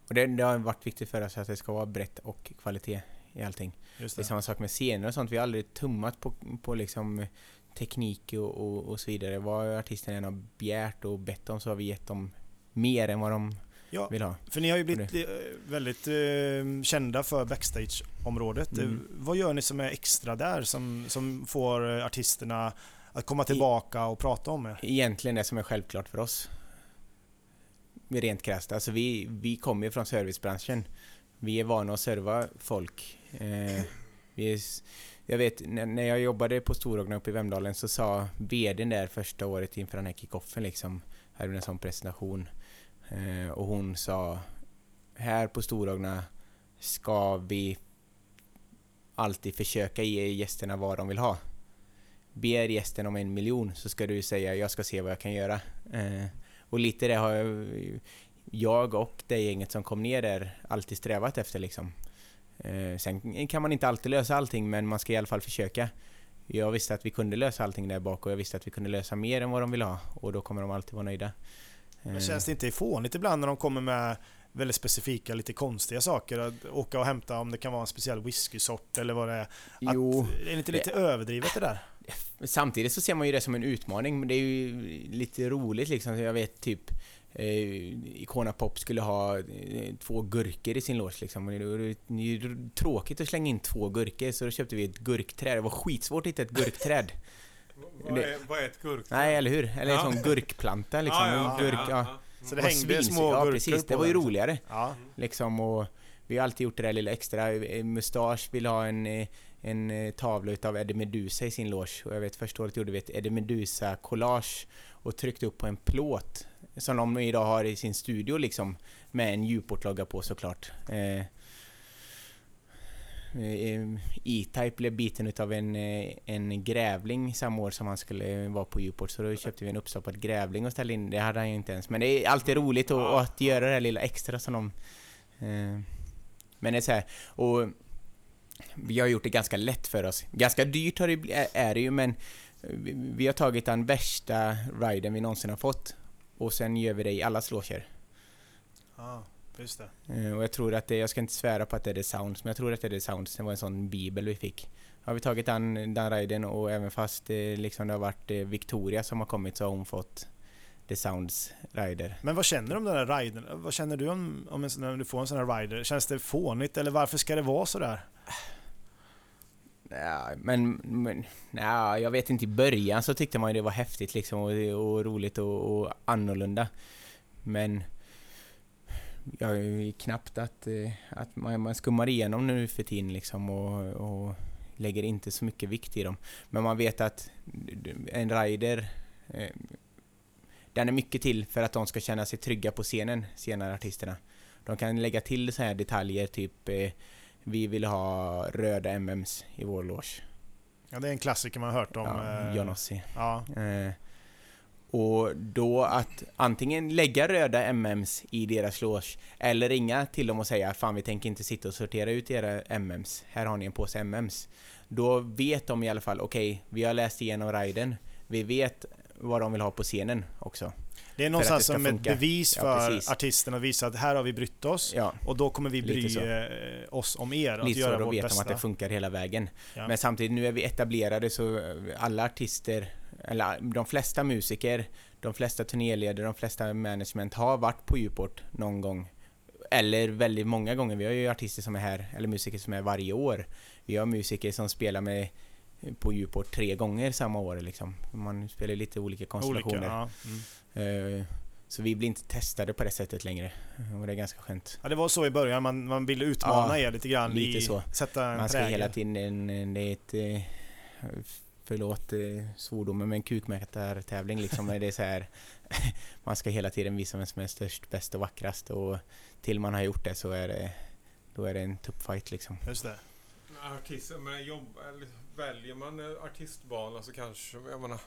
Och det, det, har varit viktigt för oss att det ska vara brett och kvalitet i allting. Det. det. är samma sak med scener och sånt. Vi har aldrig tummat på, på liksom teknik och, och, och så vidare. Vad artisterna än har begärt och bett om så har vi gett dem mer än vad de ja, vill ha. För ni har ju blivit. Eh, väldigt eh, kända för backstage-området. Mm. Eh, vad gör ni som är extra där som, som får artisterna att komma tillbaka och prata om er? Egentligen det som är självklart för oss rent krasst. Alltså vi, vi kommer ju från servicebranschen. Vi är vana att serva folk. Eh, vi är, jag vet, när, jag jobbade på Storogna uppe i Vemdalen så sa VDn där första året inför den här kickoffen liksom, hade en sån presentation. Eh, och hon sa, här på Storogna ska vi alltid försöka ge gästerna vad de vill ha. Ber gästen om en miljon så ska du säga jag ska se vad jag kan göra. Eh, och lite det har jag, och det gänget som kom ner där alltid strävat efter liksom. Eh, sen kan man inte alltid lösa allting men man ska i alla fall försöka. Jag visste att vi kunde lösa allting där bak och jag visste att vi kunde lösa mer än vad de vill ha och då kommer de alltid vara nöjda. Men känns det inte fånigt ibland när de kommer med väldigt specifika, lite konstiga saker? Att åka och hämta om det kan vara en speciell whiskysort eller vad det är. Att, jo, är det inte lite det, överdrivet det där? Samtidigt så ser man ju det som en utmaning, men det är ju lite roligt liksom. Jag vet typ eh, Icona Pop skulle ha eh, två gurkor i sin lås liksom. Det är ju tråkigt att slänga in två gurkor, så då köpte vi ett gurkträd. Det var skitsvårt att hitta ett gurkträd. vad, är, vad är ett gurkträd? Nej, eller hur? Eller ja. en sån gurkplanta liksom. Ja, ja, Gurk, ja, Så det hängde små Ja, precis. Det var ju roligare. Ja. Liksom, och vi har alltid gjort det där lilla extra. Mustasch vill ha en eh, en eh, tavla utav Eddie Meduza i sin loge. Och jag vet första året gjorde vi ett Eddie Meduza-collage och tryckte upp på en plåt som de idag har i sin studio liksom med en Djuport-logga på såklart. Eh, eh, E-Type blev biten utav en, eh, en grävling samma år som han skulle vara på Djuport så då köpte vi en uppstoppad grävling och ställde in. Det hade han ju inte ens. Men det är alltid roligt att, att göra det här lilla extra som de... men det är så här, och vi har gjort det ganska lätt för oss. Ganska dyrt har det, är det ju, men vi har tagit den värsta riden vi någonsin har fått och sen gör vi det i alla slåser. Ah. Just det. Eh, och jag tror att det, jag ska inte svära på att det är The Sounds, men jag tror att det är The Sounds. Det var en sån bibel vi fick. Har vi tagit den, den riden och även fast det, liksom det har varit eh, Victoria som har kommit så har hon fått The Sounds rider. Men vad känner du om den här ridern? Vad känner du om, om en, när du får en sån här rider? Känns det fånigt eller varför ska det vara sådär? Ja, men, men ja, jag vet inte, i början så tyckte man ju det var häftigt liksom och, och roligt och, och annorlunda. Men jag är knappt att, eh, att man, man skummar igenom nu för tiden liksom och, och lägger inte så mycket vikt i dem. Men man vet att en rider eh, den är mycket till för att de ska känna sig trygga på scenen, senare artisterna. De kan lägga till så här detaljer, typ eh, vi vill ha röda MMs i vår loge. Ja, det är en klassiker man har hört om. Ja, eh, Jonossi. Ja. Eh, och då att antingen lägga röda MMs i deras loge eller ringa till dem och säga fan vi tänker inte sitta och sortera ut era MMs. Här har ni en påse MMs. Då vet de i alla fall okej, okay, vi har läst igenom riden. Vi vet vad de vill ha på scenen också. Det är någonstans som ett bevis för ja, artisten att visa att här har vi brytt oss ja. och då kommer vi bry eh, oss om er och göra så, då vet bästa. de att det funkar hela vägen. Ja. Men samtidigt, nu är vi etablerade så alla artister, eller de flesta musiker, de flesta turnéledare, de flesta management har varit på Djuport någon gång. Eller väldigt många gånger. Vi har ju artister som är här, eller musiker som är varje år. Vi har musiker som spelar med på Djuport tre gånger samma år liksom. Man spelar lite olika konstellationer. Olika, ja. mm. uh, så vi blir inte testade på det sättet längre. Och det är ganska skönt. Ja det var så i början, man, man ville utmana ja, er lite grann lite i, så. sätta en Man ska prägel. hela tiden, det är ett eh, Förlåt eh, svordomen men kukmätartävling liksom. det är så här, man ska hela tiden visa vem som är störst, bäst och vackrast och till man har gjort det så är det då är det en tupp fight liksom. Just det. Artister, men jobb, väljer man artistbana så kanske, jag menar,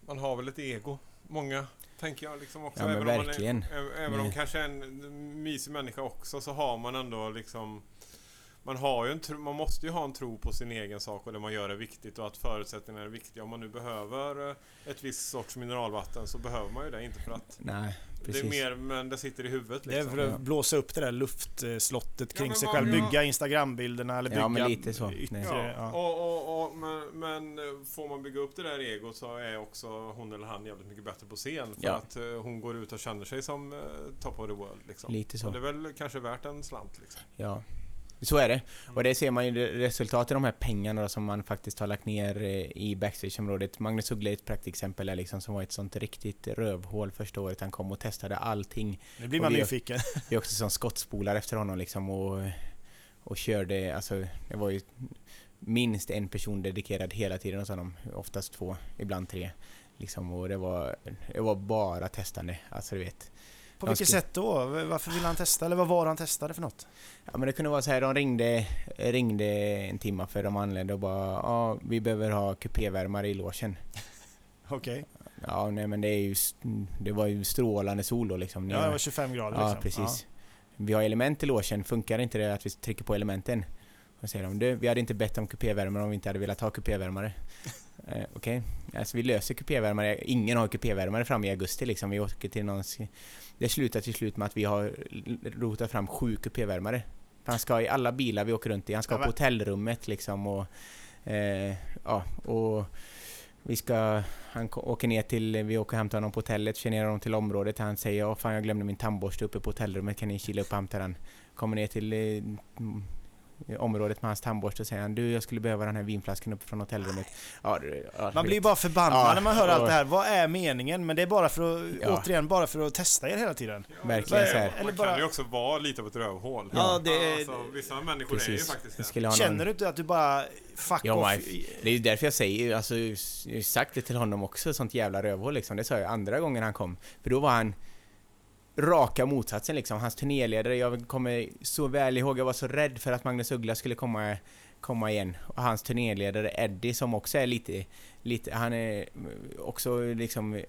man har väl ett ego. Många, tänker jag liksom också. Ja, även men verkligen. Om man är, även om kanske är en mysig människa också så har man ändå liksom man, har ju en tro, man måste ju ha en tro på sin egen sak och det man gör är viktigt och att förutsättningarna är viktiga. Om man nu behöver eh, ett visst sorts mineralvatten så behöver man ju det, inte för att Nej, precis. Det är mer, men det sitter i huvudet liksom. Det är liksom. för att blåsa upp det där luftslottet kring ja, sig själv, bygga Instagrambilderna eller bygga... Ja, men lite så. Yttre, ja. Och, och, och, men, men, eh, får man bygga upp det där egot så är också hon eller han jävligt mycket bättre på scen. För ja. att uh, hon går ut och känner sig som top of the world liksom. Lite så. Och det är väl kanske värt en slant liksom. Ja. Så är det. Och det ser man ju resultatet av de här pengarna som man faktiskt har lagt ner eh, i backstageområdet. Magnus Uggla är ett praktexempel liksom som var ett sånt riktigt rövhål första året han kom och testade allting. Nu blir man nyfiken. Vi är också som skottspolar efter honom liksom och, och körde, alltså det var ju minst en person dedikerad hela tiden hos honom. Oftast två, ibland tre. Liksom, och det var, det var bara testande, alltså du vet. På vilket sätt då? Varför ville han testa? Eller vad var han testade för något? Ja men det kunde vara så här, de ringde, ringde en timme för de anlände och bara ja, vi behöver ha kupévärmare i låsen. Okej. Okay. Ja nej men det är ju, det var ju strålande sol då liksom. Ja det var 25 grader Ja liksom. precis. Ja. Vi har element i låsen, funkar inte det att vi trycker på elementen? Och säger de, du, vi hade inte bett om kupévärmare om vi inte hade velat ha kupévärmare. eh, Okej, okay. alltså vi löser kupévärmare. Ingen har kupévärmare fram i augusti liksom. Vi åker till någon det slutar till slut med att vi har rotat fram sju kupévärmare. Han ska i alla bilar vi åker runt i, han ska ja, på hotellrummet liksom och... Eh, ja, och... Vi ska... Han åker ner till... Vi åker och hämtar honom på hotellet, kör ner honom till området. Han säger ja fan jag glömde min tandborste uppe på hotellrummet, kan ni kila upp och hämta den? Kommer ner till eh, området med hans tandborste och säger han du jag skulle behöva den här vinflaskan uppe från hotellrummet. Ja, ja, man blir bara förbannad ja, när man hör allt det här. Vad är meningen? Men det är bara för att, ja. återigen, bara för att testa er hela tiden. Verkligen så här. Man Eller bara... kan ju också vara lite av ett rövhål. Ja, det. Alltså, vissa människor Precis. är ju faktiskt det. Känner någon... du inte att du bara fuck ja, off? Det är ju därför jag säger, alltså, jag har sagt det till honom också, sånt jävla rövhål liksom. Det sa jag andra gången han kom. För då var han raka motsatsen liksom. Hans turnéledare, jag kommer så väl ihåg, jag var så rädd för att Magnus Uggla skulle komma, komma igen. Och hans turnéledare Eddie som också är lite, lite han är också liksom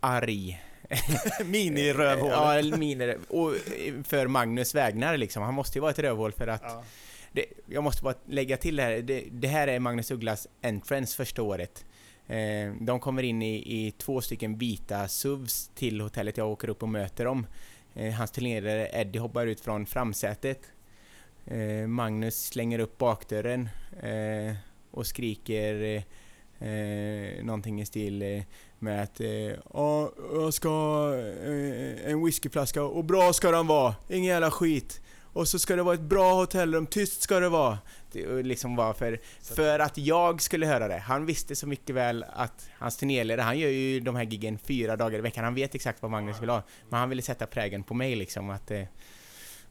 arg. Mini-rövhål. ja, mini Och för Magnus vägnar liksom. Han måste ju vara ett rövhål för att ja. det, jag måste bara lägga till det här. Det, det här är Magnus Ugglas entrance första året. Eh, de kommer in i, i två stycken vita SUVs till hotellet. Jag åker upp och möter dem eh, hans turnerare Eddie hoppar ut från framsätet. Eh, Magnus slänger upp bakdörren eh, och skriker eh, någonting i stil eh, med att eh, ja, jag ska ha en whiskyflaska och bra ska den vara, ingen jävla skit. Och så ska det vara ett bra hotellrum, tyst ska det vara. Det liksom var för, för att jag skulle höra det. Han visste så mycket väl att hans turnéledare, han gör ju de här giggen fyra dagar i veckan. Han vet exakt vad Magnus vill ha. Men han ville sätta prägen på mig liksom att... Eh,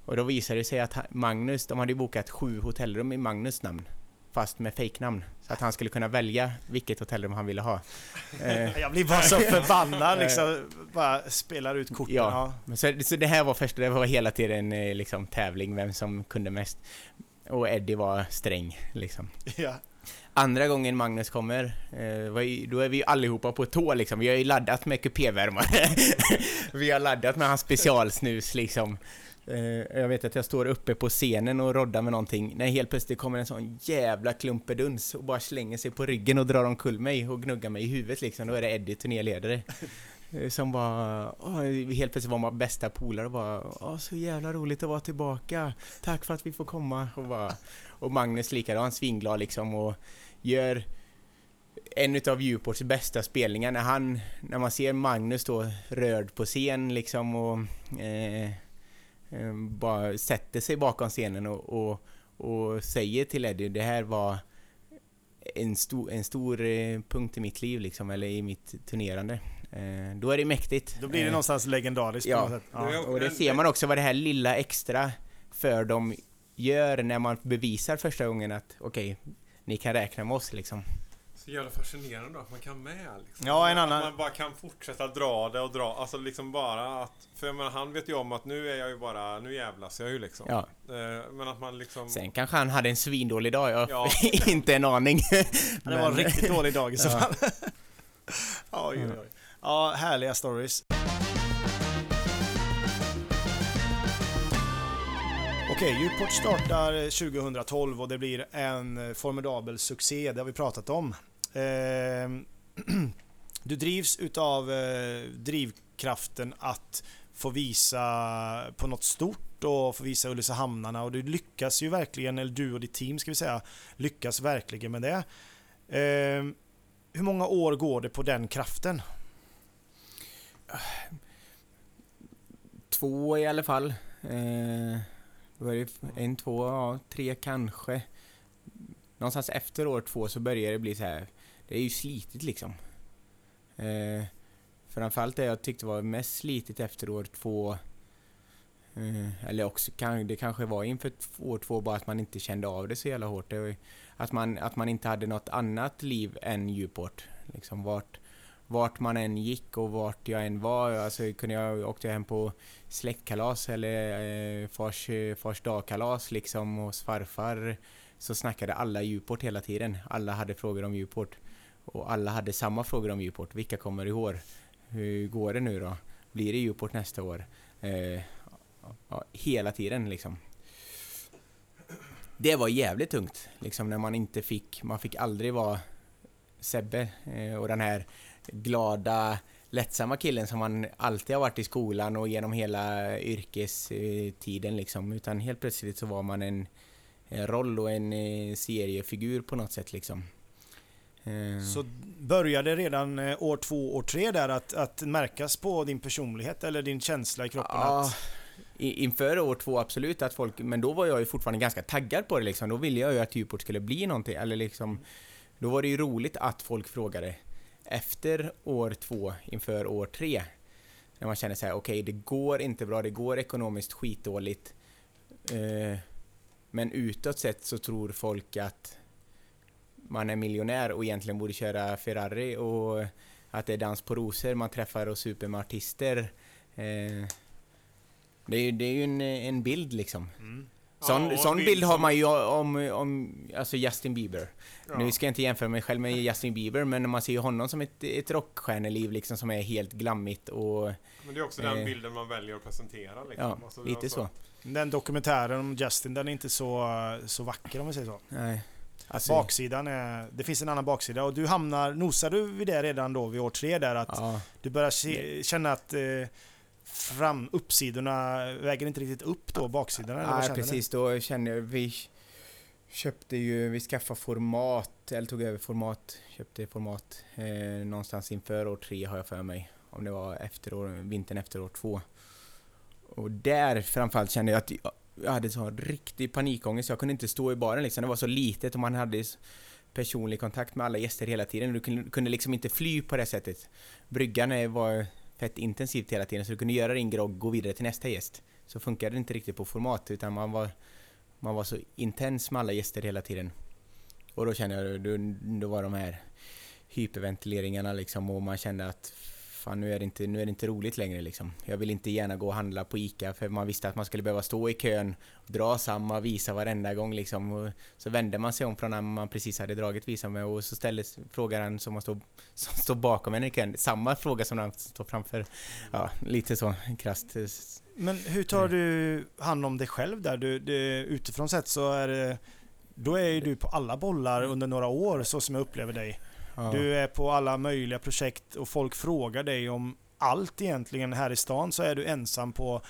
och då visade det sig att Magnus, de hade bokat sju hotellrum i Magnus namn. Fast med fejknamn. Så att han skulle kunna välja vilket hotellrum han ville ha. Eh, jag blir bara så förbannad liksom. Bara spelar ut korten. Ja, ja. Så, så det här var första, det var hela tiden eh, liksom tävling, vem som kunde mest. Och Eddie var sträng liksom. Ja. Andra gången Magnus kommer, eh, då är vi allihopa på tå liksom. Vi har ju laddat med kupévärmare. vi har laddat med hans specialsnus liksom. Eh, jag vet att jag står uppe på scenen och roddar med någonting när helt plötsligt kommer en sån jävla klumpeduns och bara slänger sig på ryggen och drar omkull mig och gnuggar mig i huvudet liksom. Då är det Eddie, turnéledare. Eh, som bara, åh, helt plötsligt var man bästa polare och bara, åh, så jävla roligt att vara tillbaka. Tack för att vi får komma. Och, bara, och Magnus likadant, svinglad liksom och gör en utav Djurports bästa spelningar när han, när man ser Magnus då rörd på scen liksom och eh, eh, bara sätter sig bakom scenen och, och, och säger till Eddie det här var en, stor en stor eh, punkt i mitt liv liksom, eller i mitt turnerande. Eh, då är det mäktigt. Då blir det eh, någonstans legendariskt ja. på något sätt. Ja. Och det ser man också vad det här lilla extra för dem gör när man bevisar första gången att okej, okay, ni kan räkna med oss liksom. Så jävla fascinerande att man kan med liksom. Ja, en annan... Att man bara kan fortsätta dra det och dra, alltså liksom bara att... För jag menar, han vet ju om att nu är jag ju bara, nu jävlas jag ju liksom. Ja. Eh, men att man liksom... Sen kanske han hade en svindålig dag, jag har ja. inte en aning. Det var en riktigt dålig dag i så fall. oj, oj, oj. Ja, härliga stories. Okej, Djurport startar 2012 och det blir en formidabel succé, det har vi pratat om. Ehm, du drivs utav eh, drivkraften att få visa på något stort och få visa Ulricehamnarna och du lyckas ju verkligen, eller du och ditt team ska vi säga, lyckas verkligen med det. Ehm, hur många år går det på den kraften? Två i alla fall. Eh, är det en, två, ja, tre kanske. Någonstans efter år två så börjar det bli så här. Det är ju slitigt liksom. Eh, framförallt det jag tyckte var mest slitigt efter år två eh, eller också det kanske var inför år två bara att man inte kände av det så jävla hårt. att, man, att man inte hade något annat liv än Djuport. Liksom vart, vart man än gick och vart jag än var. Alltså kunde jag, åkte jag hem på släktkalas eller eh, fars, fars dagkalas liksom hos farfar så snackade alla Djuport hela tiden. Alla hade frågor om Djuport. Och alla hade samma frågor om Djuport. Vilka kommer i år? Hur går det nu då? Blir det Djuport nästa år? Eh, ja, hela tiden liksom. Det var jävligt tungt, liksom när man inte fick, man fick aldrig vara Sebbe eh, och den här glada, lättsamma killen som man alltid har varit i skolan och genom hela yrkestiden liksom. Utan helt plötsligt så var man en, en roll och en eh, seriefigur på något sätt liksom. Eh. Så började redan eh, år två, år tre där att, att märkas på din personlighet eller din känsla i kroppen? Ja, att... inför år två absolut att folk, men då var jag ju fortfarande ganska taggad på det liksom. Då ville jag ju att Djuport skulle bli någonting, eller liksom Då var det ju roligt att folk frågade efter år två inför år tre när man känner så här, okej okay, det går inte bra, det går ekonomiskt skitdåligt eh, men utåt sett så tror folk att man är miljonär och egentligen borde köra Ferrari och att det är dans på rosor, man träffar och super med artister. Eh, det, är, det är ju en, en bild liksom. Mm. Sån, ja, sån bild, har man ju om, om alltså Justin Bieber. Ja. Nu ska jag inte jämföra mig själv med Justin Bieber, men man ser ju honom som ett, ett rockstjärneliv liksom som är helt glammigt och... Men det är också eh, den bilden man väljer att presentera liksom. Ja, alltså, lite alltså... så. Den dokumentären om Justin, den är inte så, så vacker om vi säger så. Nej. Alltså, Baksidan är... Det finns en annan baksida och du hamnar... Nosar du vid det redan då vid år tre där att ja. du börjar se, känna att... Eh, fram, uppsidorna väger inte riktigt upp då baksidorna? Eller Nej, precis. Ni? Då känner jag, vi köpte ju, vi skaffade format, eller tog över format, köpte format eh, någonstans inför år tre har jag för mig. Om det var efter år, vintern efter år två. Och där framförallt kände jag att jag hade så riktig panikångest. Jag kunde inte stå i baren liksom. Det var så litet och man hade personlig kontakt med alla gäster hela tiden. Du kunde liksom inte fly på det sättet. Bryggan var fett intensivt hela tiden så du kunde göra din grogg och gå vidare till nästa gäst. Så funkade det inte riktigt på format utan man var, man var så intens med alla gäster hela tiden. Och då kände jag, då, då var de här hyperventileringarna liksom och man kände att fan nu är, det inte, nu är det inte roligt längre liksom. Jag vill inte gärna gå och handla på ICA för man visste att man skulle behöva stå i kön, dra samma visa varenda gång liksom. Och så vände man sig om från när man precis hade dragit visan med och så ställde frågaren som, stod som står bakom en i kön samma fråga som den som står framför. Ja, lite så krasst. Men hur tar du hand om dig själv där? Du, du, utifrån sett så är det då är ju du på alla bollar under några år så som jag upplever dig. Ja. Du är på alla möjliga projekt och folk frågar dig om allt egentligen. Här i stan så är du ensam på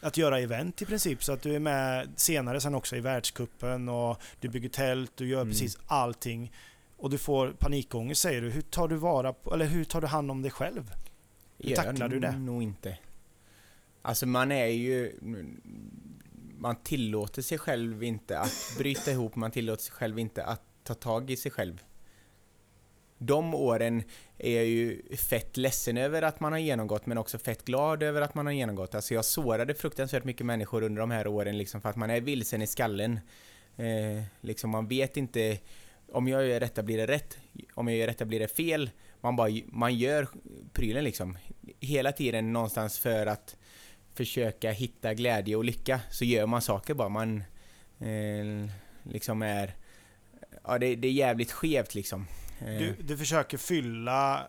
att göra event i princip. Så att du är med senare sen också i världskuppen och du bygger tält, du gör mm. precis allting. Och du får panikångest säger du. Hur tar du vara på, eller hur tar du hand om dig själv? Hur gör tacklar du det? nog inte. Alltså man är ju... Man tillåter sig själv inte att bryta ihop, man tillåter sig själv inte att ta tag i sig själv de åren är jag ju fett ledsen över att man har genomgått men också fett glad över att man har genomgått. Alltså jag sårade fruktansvärt mycket människor under de här åren liksom för att man är vilsen i skallen. Eh, liksom man vet inte om jag gör detta blir det rätt, om jag gör detta blir det fel. Man bara, man gör prylen liksom. Hela tiden någonstans för att försöka hitta glädje och lycka så gör man saker bara. Man eh, liksom är... Ja, det, det är jävligt skevt liksom. Du, du försöker fylla,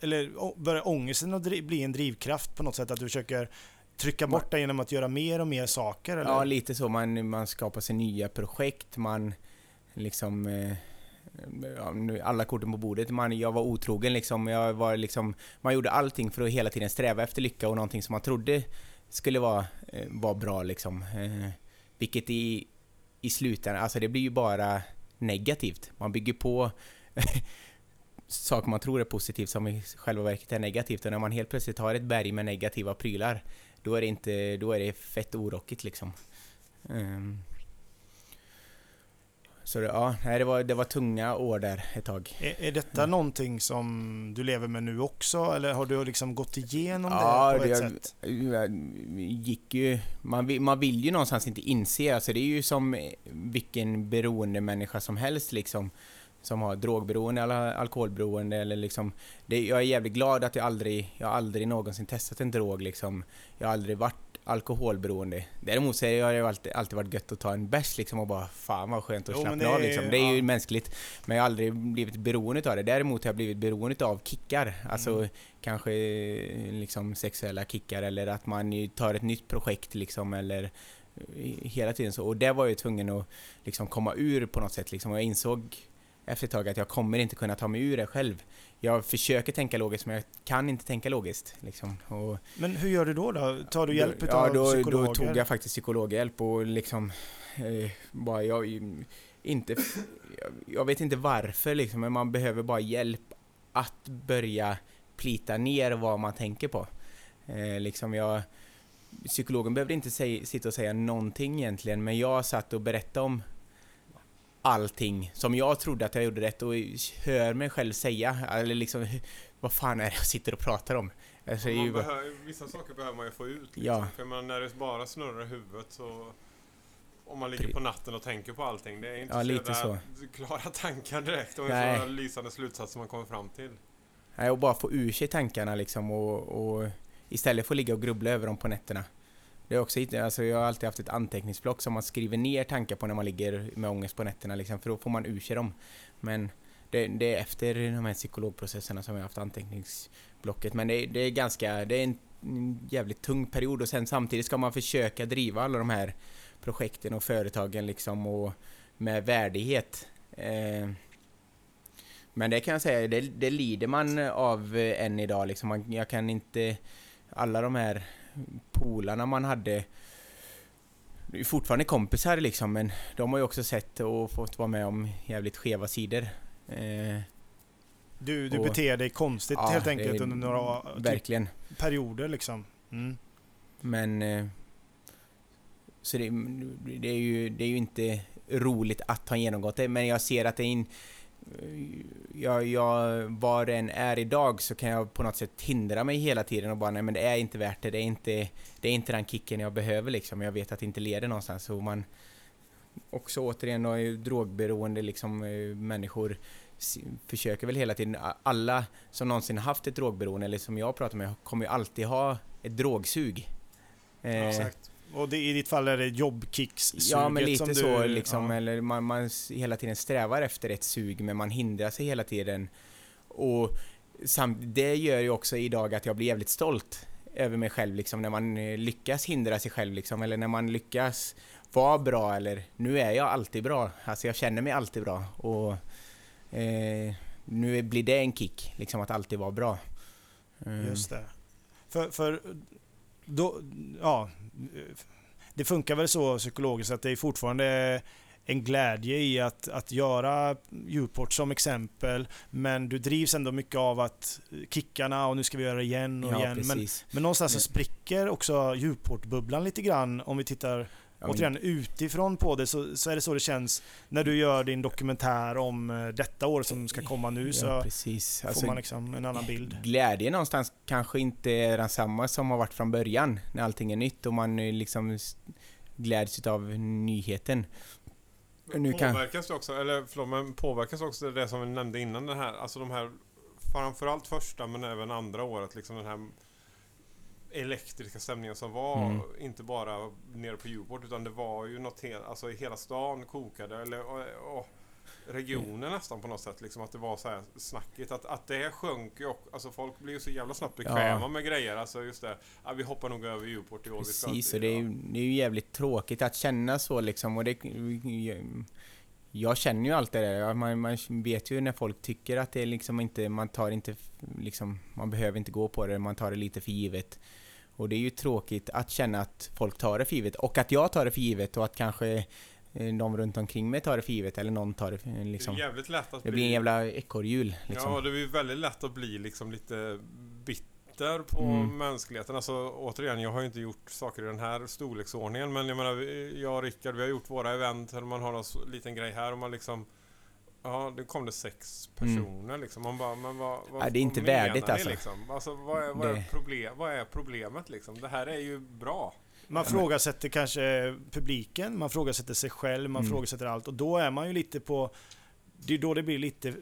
eller börjar ångesten att bli en drivkraft på något sätt? Att du försöker trycka bort det genom att göra mer och mer saker? Eller? Ja, lite så. Man, man skapar sig nya projekt, man liksom... Eh, ja, alla korten på bordet. Man, jag var otrogen liksom. Jag var liksom. Man gjorde allting för att hela tiden sträva efter lycka och någonting som man trodde skulle vara, eh, vara bra liksom. Eh, vilket i, i slutändan, alltså det blir ju bara negativt. Man bygger på saker man tror är positivt som i själva verket är negativt. Och när man helt plötsligt har ett berg med negativa prylar, då är det, inte, då är det fett orockigt liksom. Um. Så det, ja, det, var, det var tunga år där ett tag. Är, är detta mm. någonting som du lever med nu också? Eller har du liksom gått igenom ja, det på ett jag, sätt? Jag gick ju... Man vill, man vill ju någonstans inte inse, alltså det är ju som vilken beroende människa som helst liksom som har drogberoende eller alkoholberoende eller liksom det, Jag är jävligt glad att jag aldrig, jag aldrig någonsin testat en drog liksom. Jag har aldrig varit alkoholberoende. Däremot så har det alltid, alltid varit gött att ta en bärs liksom och bara fan vad skönt att slappna av liksom. Det är ja. ju mänskligt. Men jag har aldrig blivit beroende av det. Däremot har jag blivit beroende av kickar. Alltså mm. kanske liksom sexuella kickar eller att man tar ett nytt projekt liksom eller eh, hela tiden så. Och det var jag ju tvungen att liksom komma ur på något sätt liksom. Och jag insåg efter ett tag att jag kommer inte kunna ta mig ur det själv. Jag försöker tänka logiskt men jag kan inte tänka logiskt. Liksom. Och, men hur gör du då? då? Tar du hjälp då, av ja, psykologer? Då tog jag faktiskt psykologhjälp och liksom eh, bara jag inte... Jag, vet inte varför liksom, men man behöver bara hjälp att börja plita ner vad man tänker på. Eh, liksom jag, psykologen behövde inte säga, sitta och säga någonting egentligen, men jag satt och berättade om allting som jag trodde att jag gjorde rätt och hör mig själv säga, eller liksom vad fan är det jag sitter och pratar om? Alltså, ju... behöver, vissa saker behöver man ju få ut liksom. ja. För man, när det bara snurrar i huvudet så om man ligger på natten och tänker på allting. Det är inte ja, så lite så. klara tankar direkt och Nej. så lysande slutsatser man kommer fram till. Nej, och bara få ur sig tankarna liksom och, och istället få ligga och grubbla över dem på nätterna. Det är också, alltså jag har alltid haft ett anteckningsblock som man skriver ner tankar på när man ligger med ångest på nätterna liksom, för då får man ur sig dem. Men det, det, är efter de här psykologprocesserna som jag har haft anteckningsblocket. Men det, det, är ganska, det är en jävligt tung period och sen samtidigt ska man försöka driva alla de här projekten och företagen liksom och med värdighet. Eh, men det kan jag säga, det, det lider man av eh, än idag liksom. Man, jag kan inte alla de här polarna man hade det är fortfarande kompisar liksom men de har ju också sett och fått vara med om jävligt skeva sidor. Eh, du, du och, beter dig konstigt ja, helt enkelt under några typ verkligen. perioder liksom. Mm. Men... Eh, så det, det, är ju, det är ju inte roligt att ha genomgått det, men jag ser att det är in, jag, jag, var den är idag så kan jag på något sätt hindra mig hela tiden och bara nej men det är inte värt det, det är inte, det är inte den kicken jag behöver liksom. Jag vet att det inte leder någonstans. Så man också återigen då, drogberoende liksom eh, människor försöker väl hela tiden, alla som någonsin haft ett drogberoende eller som jag pratar med kommer ju alltid ha ett drogsug. Eh, Exakt. Och det, i ditt fall är det jobbkicks Ja men lite så du, liksom, ja. eller man, man hela tiden strävar efter ett sug men man hindrar sig hela tiden. Och samt, det gör ju också idag att jag blir jävligt stolt över mig själv liksom när man eh, lyckas hindra sig själv liksom eller när man lyckas vara bra eller nu är jag alltid bra. Alltså jag känner mig alltid bra och eh, nu blir det en kick liksom att alltid vara bra. Mm. Just det. För, för då, ja, det funkar väl så psykologiskt att det är fortfarande en glädje i att, att göra Uport som exempel. Men du drivs ändå mycket av att kickarna och nu ska vi göra det igen och ja, igen. Men, men någonstans så spricker också Uport-bubblan lite grann om vi tittar Återigen, utifrån på det så, så, är det så det känns när du gör din dokumentär om eh, detta år som ska komma nu. Så ja, precis. får alltså, man liksom en annan bild. Glädjen någonstans kanske inte är densamma som har varit från början när allting är nytt och man liksom gläds av nyheten. Nu påverkas kan... också, eller förlåt, men påverkas också det som vi nämnde innan det här, alltså de här framförallt första men även andra året liksom den här elektriska stämningen som var mm. inte bara nere på Djurgård utan det var ju något helt, alltså hela stan kokade eller och, och regionen mm. nästan på något sätt liksom att det var så här snackigt att, att det sjönk ju och, alltså folk blir ju så jävla snabbt bekväma ja. med grejer alltså just det ja, vi hoppar nog över Djurport i år Precis och det är, ju, det är ju jävligt tråkigt att känna så liksom och det jag känner ju allt det där. Man, man, vet ju när folk tycker att det är liksom inte, man tar inte, liksom, man behöver inte gå på det, man tar det lite för givet. Och det är ju tråkigt att känna att folk tar det för givet och att jag tar det för givet och att kanske eh, de runt omkring mig tar det för givet eller någon tar det för, liksom. Det är jävligt lätt att Det blir en jävla ekorrhjul liksom. Ja, det blir väldigt lätt att bli liksom lite bitter på mm. mänskligheten. Alltså återigen, jag har ju inte gjort saker i den här storleksordningen men jag menar, jag och Rickard, vi har gjort våra event där man har någon liten grej här och man liksom Ja, det kom det sex mm. personer mm. liksom. Man bara, men vad, vad, ja, det är inte värdigt alltså. Liksom? alltså vad, är, vad, är problem, vad är problemet liksom? Det här är ju bra. Man ja, frågasätter kanske publiken, man frågasätter sig själv, man mm. frågasätter allt. Och då är man ju lite på det är då det blir lite eh,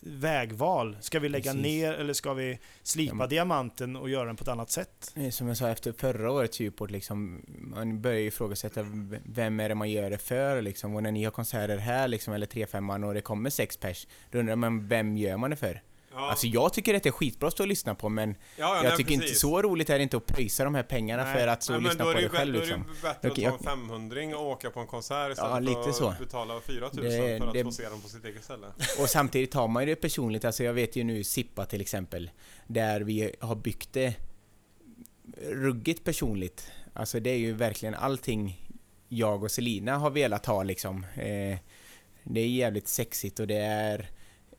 vägval. Ska vi lägga Precis. ner eller ska vi slipa ja, diamanten och göra den på ett annat sätt? Som jag sa efter förra årets Djurport, liksom, man börjar ju ifrågasätta vem är det man gör det för liksom. Och när ni har konserter här liksom, eller 3-5 och det kommer sex pers, då undrar man vem gör man det för? Ja. Alltså jag tycker att det är skitbra att stå och lyssna på men ja, jag nej, tycker precis. inte så roligt är det inte att pröjsa de här pengarna nej. för att stå och lyssna på det, själv liksom. Då är det bättre att ta en 500 och åka på en konsert istället ja, lite för att så. betala 4000 det, för att det, få se dem på sitt eget ställe. Och samtidigt tar man ju det personligt, alltså jag vet ju nu Sippa till exempel, där vi har byggt det ruggigt personligt. Alltså det är ju verkligen allting jag och Selina har velat ha liksom. Eh, det är jävligt sexigt och det är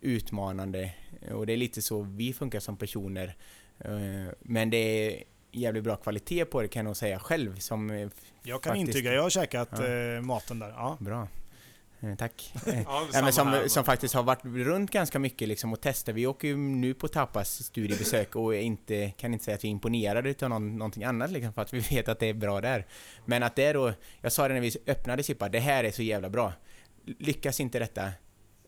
utmanande och det är lite så vi funkar som personer. Eh, men det är jävligt bra kvalitet på det kan jag nog säga själv. Som jag kan faktiskt, intyga, jag har käkat ja. Eh, maten där. Ja. Bra. Eh, tack. ja, men som, som faktiskt har varit runt ganska mycket liksom och testat. Vi åker ju nu på Tapas studiebesök och inte, kan inte säga att vi är imponerade utav någon, någonting annat liksom för att vi vet att det är bra där. Men att det är då, jag sa det när vi öppnade Chippa, det här är så jävla bra. Lyckas inte detta,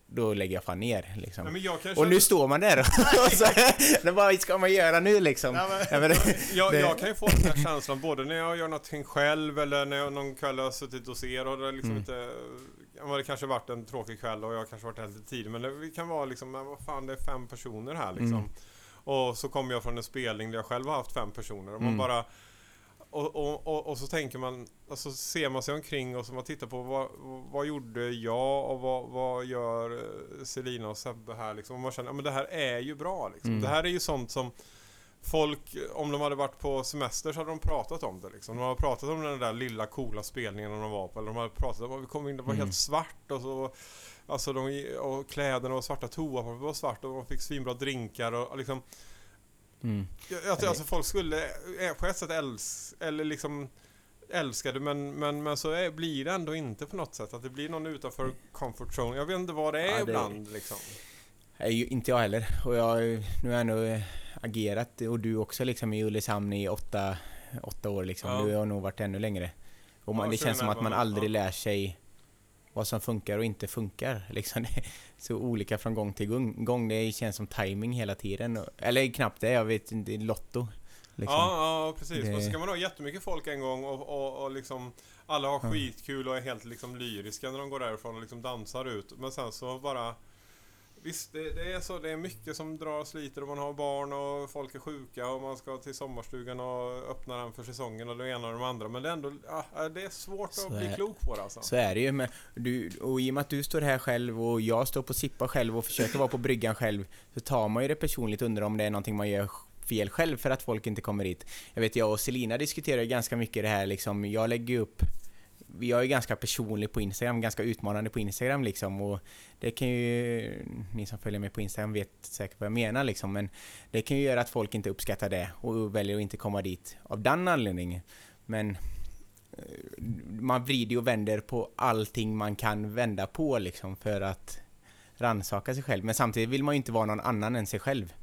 då lägger jag fan ner liksom. Nej, och nu står man där och så, vad ska man göra nu liksom? Nej, men, jag, det... jag, kan ju få den här känslan både när jag gör någonting själv eller när jag någon kväll har suttit och ser och det liksom mm. inte det kanske varit en tråkig kväll och jag kanske varit här lite tidigt men det kan vara liksom, men vad fan det är fem personer här liksom. Mm. Och så kommer jag från en spelning där jag själv har haft fem personer och man mm. bara och, och, och, och, så tänker man, alltså ser man sig omkring och så man tittar på vad, vad gjorde jag och vad, vad gör eh, Selina och Sebbe här liksom. Och man känner, ja men det här är ju bra liksom. Mm. Det här är ju sånt som folk, om de hade varit på semester så hade de pratat om det liksom. De hade pratat om den där lilla coola spelningen de var på. Eller de hade pratat om vi kom in, det var mm. helt svart och så Alltså de, och kläderna var svarta, toapappret var svart och de fick svinbra drinkar och liksom mm. Jag, jag alltså folk skulle eh, på ett sätt älska, eller liksom älskade men, men, men så är, blir det ändå inte på något sätt. Att det blir någon utanför comfort zone. Jag vet inte vad det är ja, det, ibland liksom. Nej, inte jag heller. Och jag, nu har jag nog agerat, och du också liksom i Ulricehamn i åtta, åtta år liksom. Ja. Du har nog varit ännu längre. Och man, ja, det känns som att man aldrig ja. lär sig vad som funkar och inte funkar. Liksom det så olika från gång till gång. Det känns som timing hela tiden. Eller knappt det, jag vet inte, Lotto. Liksom. Ja, ja, precis. Det... Och så ska man ha jättemycket folk en gång och, och, och liksom alla har skitkul och är helt liksom lyriska när de går därifrån och liksom dansar ut. Men sen så bara Visst, det, det, är så. Det är mycket som drar och sliter och man har barn och folk är sjuka och man ska till sommarstugan och öppna den för säsongen och det ena och det andra. Men det är ändå ja, det är svårt så att är, bli klok på det alltså. Så är det ju. Men du, och i och med att du står här själv och jag står på Sippa själv och försöker vara på bryggan själv så tar man ju det personligt undrar om det är någonting man gör fel själv för att folk inte kommer hit. Jag vet, jag och Selina diskuterar ganska mycket det här liksom. Jag lägger upp jag är ganska personlig på Instagram, ganska utmanande på Instagram liksom och det kan ju, ni som följer mig på Instagram vet säkert vad jag menar liksom, men det kan ju göra att folk inte uppskattar det och väljer att inte komma dit av den anledningen. Men eh, man vrider och vänder på allting man kan vända på liksom för att rannsaka sig själv. Men samtidigt vill man ju inte vara någon annan än sig själv.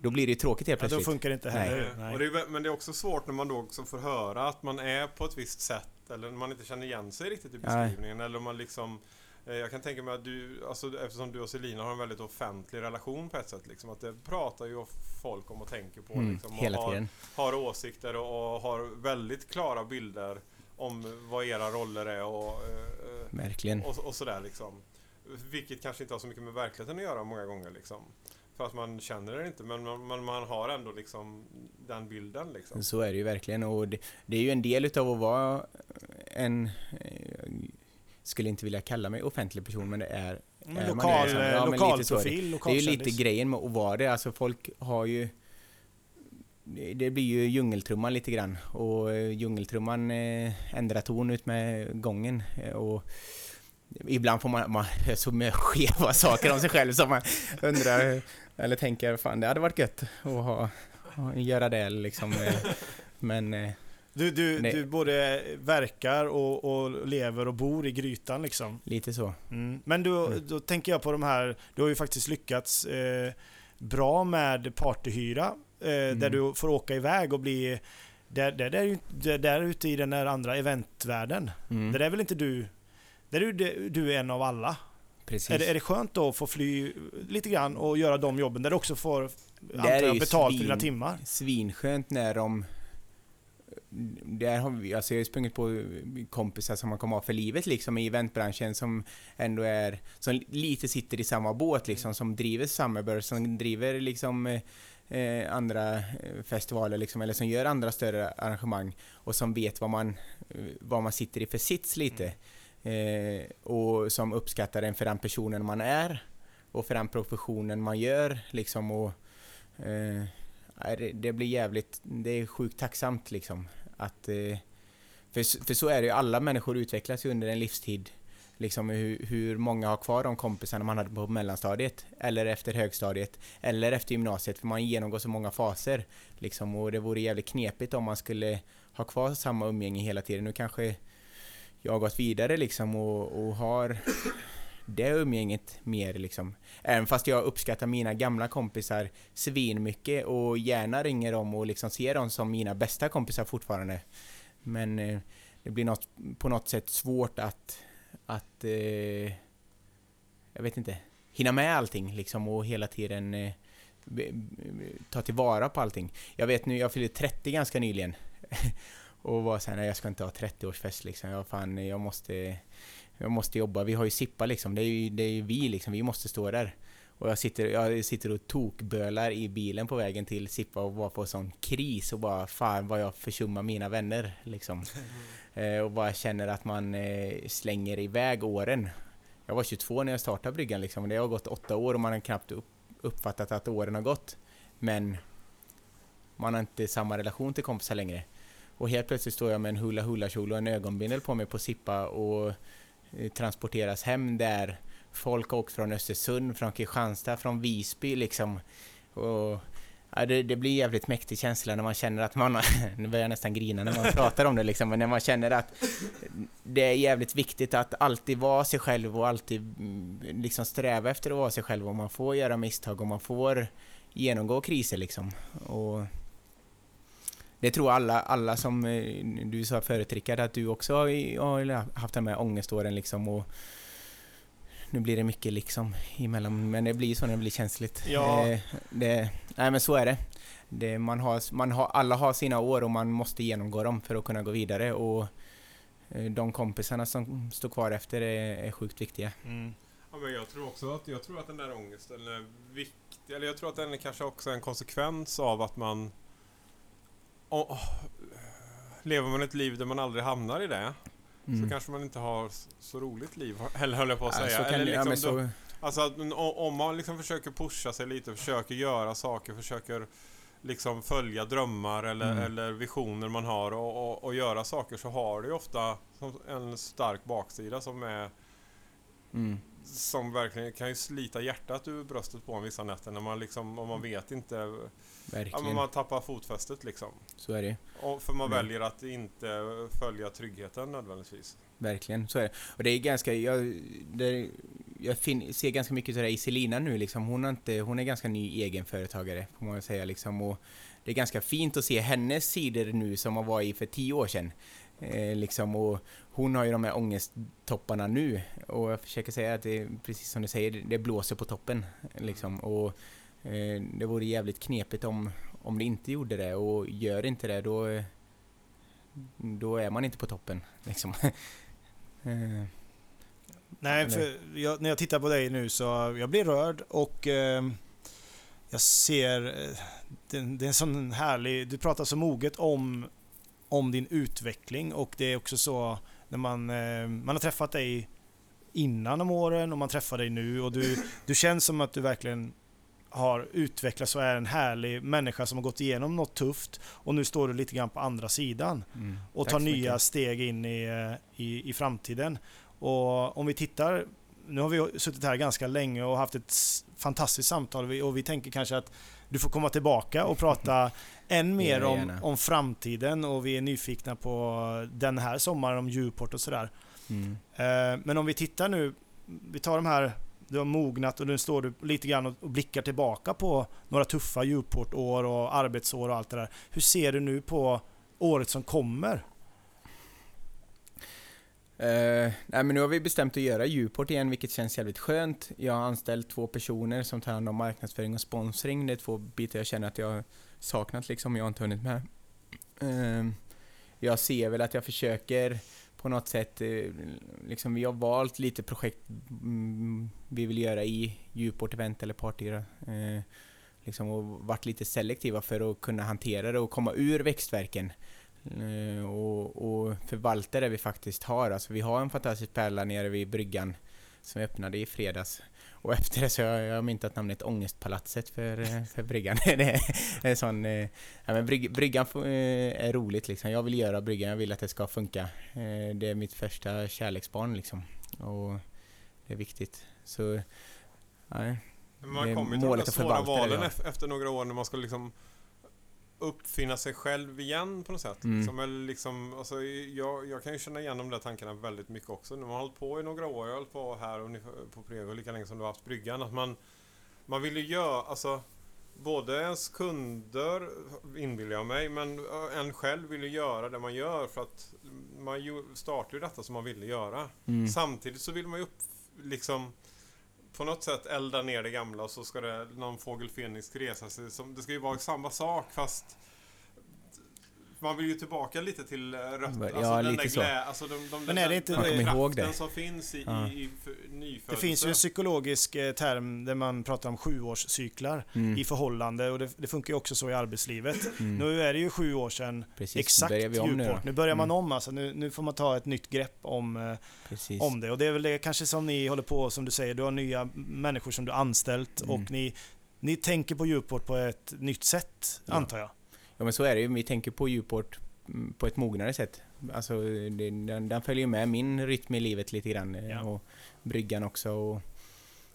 Då blir det ju tråkigt helt plötsligt. Ja, då funkar det inte heller. Nej. Nej. Det är, men det är också svårt när man då också får höra att man är på ett visst sätt eller man inte känner igen sig riktigt i beskrivningen. Nej. Eller man liksom eh, jag kan tänka mig att du, alltså, eftersom du och Selina har en väldigt offentlig relation på ett sätt, liksom, att det pratar ju folk om och tänker på. Mm, liksom, hela har, tiden. har åsikter och, och, har väldigt klara bilder om vad era roller är och, eh, Verkligen. och, och sådär liksom. Vilket kanske inte har så mycket med verkligheten att göra många gånger liksom. För att man känner det inte, men man, man, man har ändå liksom den bilden liksom. Så är det ju verkligen och det, det är ju en del utav att vara en, eh, skulle inte vilja kalla mig offentlig person, men det är Mm, lokal, det, ja, lokal profil, lokal Det är ju lite grejen med att vara det. Alltså folk har ju... Det blir ju djungeltrumman lite grann. Och eh, djungeltrumman eh, ändrar ton ut med gången. Och ibland får man, man så med skeva saker om sig själv som man undrar eller tänker fan det hade varit gött att ha, göra det liksom. Men eh, du, du, du både verkar och, och, lever och bor i grytan liksom? Lite så. Mm. Men du, mm. då tänker jag på de här, du har ju faktiskt lyckats eh, bra med partyhyra. Eh, mm. Där du får åka iväg och bli där, där, där, där, där ute i den där andra eventvärlden. Mm. Där är väl inte du där är du, du är en av alla. Precis. Är det, är det skönt då att få fly lite grann och göra de jobben där du också får antar betalt för dina timmar? Svinskönt när de... Där har vi, alltså jag har sprungit på kompisar som man kommer ha för livet liksom i eventbranschen som ändå är, som lite sitter i samma båt liksom, som driver Summerburst, som driver liksom eh, andra eh, festivaler liksom, eller som gör andra större arrangemang och som vet vad man, vad man sitter i för sits lite. Mm. Eh, och som uppskattar en för den personen man är och för den professionen man gör liksom och eh, det blir jävligt, det är sjukt tacksamt liksom att eh, för, för så är det ju, alla människor utvecklas ju under en livstid liksom hur, hur många har kvar de kompisarna man hade på mellanstadiet eller efter högstadiet eller efter gymnasiet för man genomgår så många faser liksom och det vore jävligt knepigt om man skulle ha kvar samma umgänge hela tiden. Nu kanske jag har gått vidare liksom och, och har det umgänget mer liksom. Även fast jag uppskattar mina gamla kompisar svinmycket och gärna ringer dem och liksom ser dem som mina bästa kompisar fortfarande. Men eh, det blir något, på något sätt svårt att, att eh, jag vet inte, hinna med allting liksom och hela tiden eh, ta tillvara på allting. Jag vet nu, jag fyllde 30 ganska nyligen. Och var såhär, nej jag ska inte ha 30-årsfest liksom. Jag, fan, jag, måste, jag måste jobba. Vi har ju Sippa liksom. Det är ju, det är ju vi liksom. Vi måste stå där. Och jag sitter, jag sitter och tokbölar i bilen på vägen till Sippa och bara får sån kris och bara fan vad jag försummar mina vänner liksom. Eh, och bara känner att man eh, slänger iväg åren. Jag var 22 när jag startade bryggan liksom. Det har gått åtta år och man har knappt upp, uppfattat att åren har gått. Men man har inte samma relation till kompisar längre. Och helt plötsligt står jag med en hula hula kjol och en ögonbindel på mig på Sippa och eh, transporteras hem där folk har åkt från Östersund, från Kristianstad, från Visby liksom. Och, ja, det, det, blir jävligt mäktig känsla när man känner att man, nu börjar jag nästan grina när man pratar om det liksom, men när man känner att det är jävligt viktigt att alltid vara sig själv och alltid mm, liksom sträva efter att vara sig själv och man får göra misstag och man får genomgå kriser liksom. Och det tror alla, alla som eh, du sa förut Rickard, att du också har haft de här ångeståren liksom och nu blir det mycket liksom emellan, men det blir så när det blir känsligt. Ja. Eh, det, nej men så är det. det. man har, man har, alla har sina år och man måste genomgå dem för att kunna gå vidare och eh, de kompisarna som står kvar efter är, är sjukt viktiga. Mm. Ja, men jag tror också att, jag tror att den där ångesten är viktig, eller jag tror att den är kanske också en konsekvens av att man oh, lever man ett liv där man aldrig hamnar i det mm. så kanske man inte har så roligt liv, eller höll jag på att säga. Ja, eller liksom, så... då, alltså om man liksom försöker pusha sig lite, försöker göra saker, försöker liksom följa drömmar eller, mm. eller visioner man har och, och, och, göra saker så har det ju ofta en stark baksida som är mm. Som verkligen kan ju slita hjärtat ur bröstet på en vissa nätter när man liksom, om man vet inte Verkligen. Ja, man tappar fotfästet liksom. Så är det och För man mm. väljer att inte följa tryggheten nödvändigtvis. Verkligen, så är det. Och det är ganska, jag, det, jag fin, ser ganska mycket det i Selina nu liksom. Hon, inte, hon är ganska ny egenföretagare, får man säga liksom. Och det är ganska fint att se hennes sidor nu som hon var i för tio år sedan. Eh, liksom, och hon har ju de här ångesttopparna nu och jag försöker säga att det är precis som du säger, det blåser på toppen. Liksom, och Eh, det vore jävligt knepigt om, om det inte gjorde det och gör inte det då, då är man inte på toppen. Liksom. Eh, Nej, för jag, när jag tittar på dig nu så jag blir rörd och eh, jag ser... Eh, det, det, är en sån härlig... Du pratar så moget om, om din utveckling och det är också så när man, eh, man har träffat dig innan om åren och man träffar dig nu och du, du känns som att du verkligen har utvecklats och är en härlig människa som har gått igenom något tufft och nu står du lite grann på andra sidan mm. och tar nya mycket. steg in i, eh, i, i framtiden. Och om vi tittar, nu har vi suttit här ganska länge och haft ett fantastiskt samtal och vi tänker kanske att du får komma tillbaka och prata än mer om, om framtiden och vi är nyfikna på den här sommaren om Djurport och sådär. Mm. Eh, men om vi tittar nu, vi tar de här du har mognat och nu står du lite grann och blickar tillbaka på några tuffa Djurportår och arbetsår och allt det där. Hur ser du nu på året som kommer? Uh, nej men nu har vi bestämt att göra Djurport igen, vilket känns jävligt skönt. Jag har anställt två personer som tar hand om marknadsföring och sponsring. Det är två bitar jag känner att jag saknat liksom, jag har inte hunnit med. Ehm, jag ser väl att jag försöker på något sätt, eh, liksom vi har valt lite projekt mm, vi vill göra i Djuport Event eller Partyra. Eh, liksom och varit lite selektiva för att kunna hantera det och komma ur växtverken. Eh, och, och förvalta det vi faktiskt har. Alltså vi har en fantastisk pärla nere vid bryggan som öppnade i fredags. Och efter det så har jag myntat namnet Ångestpalatset för, eh, för bryggan. det är en sån... Eh, ja, men bryg, bryggan eh, är roligt liksom. Jag vill göra bryggan, jag vill att det ska funka. Det är mitt första kärleksbarn liksom. Och det är viktigt. Så... Nej. Man kommer till de svåra valen efter några år när man ska liksom uppfinna sig själv igen på något sätt. Mm. Som är liksom, alltså, jag, jag kan ju känna igen de där tankarna väldigt mycket också. När man har hållit på i några år, jag har hållit på här och på Prego lika länge som du har haft bryggan. Att man, man vill ju göra, alltså både ens kunder inbillar jag mig, men en själv vill ju göra det man gör för att man startar ju detta som man ville göra. Mm. Samtidigt så vill man ju upp, liksom på något sätt elda ner det gamla och så ska det någon fågel Fenix resa sig. Det ska ju vara samma sak fast man vill ju tillbaka lite till eh, rötterna. Ja, alltså, lite så. Glä, alltså de, de, Men är det inte den kraften som finns i, ja. i, i Det finns ju en psykologisk eh, term där man pratar om sjuårscyklar mm. i förhållande och det, det, funkar ju också så i arbetslivet. Mm. Nu är det ju sju år sedan Precis, exakt Djurport. Nu, nu, börjar man mm. om alltså. Nu, nu, får man ta ett nytt grepp om, eh, om det. Och det är väl det kanske som ni håller på, som du säger, du har nya människor som du anställt mm. och ni, ni tänker på Djurport på ett nytt sätt, ja. antar jag. Ja men så är det ju, vi tänker på Djuport mm, på ett mognare sätt. Alltså den, den följer med min rytm i livet lite grann. eh, Ja. Och bryggan också. Och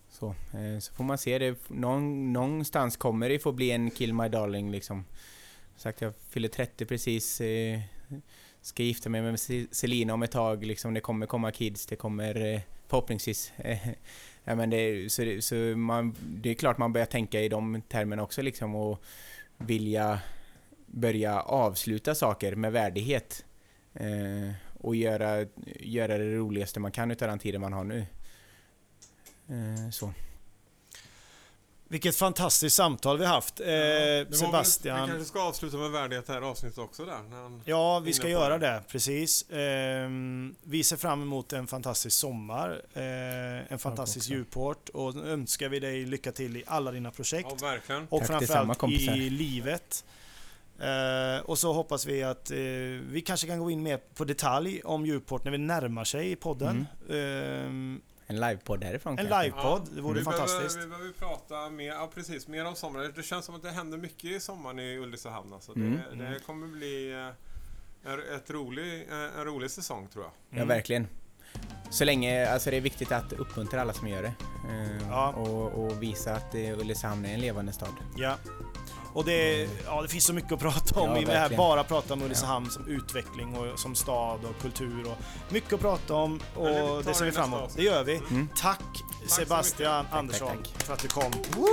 så. Eh, så får man se det. Någon, någonstans kommer det få bli en Kill My Darling liksom. Sagt, jag fyller 30 precis. Eh, ska gifta mig med Selina om ett tag. Liksom, det kommer komma kids. Det kommer förhoppningsvis. Ja, men det, så så man, det är klart man börjar tänka i de termerna också liksom. Och vilja börja avsluta saker med värdighet. Eh, och göra, göra det roligaste man kan utav den tiden man har nu. Eh, så. Vilket fantastiskt samtal vi haft. Eh, Det var väl- Sebastian. Vi kanske ska avsluta med värdighet det här avsnittet också där. När han, Ja, vi ska göra det. det. Precis. Ehm, vi ser fram emot en fantastisk sommar. Eh, en fantastisk djuport. Och önskar vi dig lycka till i alla dina projekt. ja, verkligen. och Tack framförallt i livet. Eh, och så hoppas vi att eh, vi kanske kan gå in mer på detalj om djuport när vi närmar sig i podden. Ehm, En livepodd därifrån en livepodd, det vore vi fantastiskt. Behöver, vi behöver prata mer, ja precis, mer om sommaren. Det känns som att det händer mycket i sommaren i Ulricehamn. Alltså. Mm. Det, det kommer bli eh, en, ett rolig, eh, en rolig säsong tror jag. Ja, Mm. verkligen. Så länge, alltså det är viktigt att uppmuntra alla som gör det. Eh, Ja. och, och visa att eh, Ulricehamn är en levande stad. Ja. Och det, ja, det finns så mycket att prata om Ja, i det här. Bara prata om Ulricehamn som utveckling och som stad och kultur och mycket att prata om vi och det ser vi fram emot. Det gör vi. Mm. Tack så Sebastian mycket. Tack, Andersson tack, för att du kom. Woo!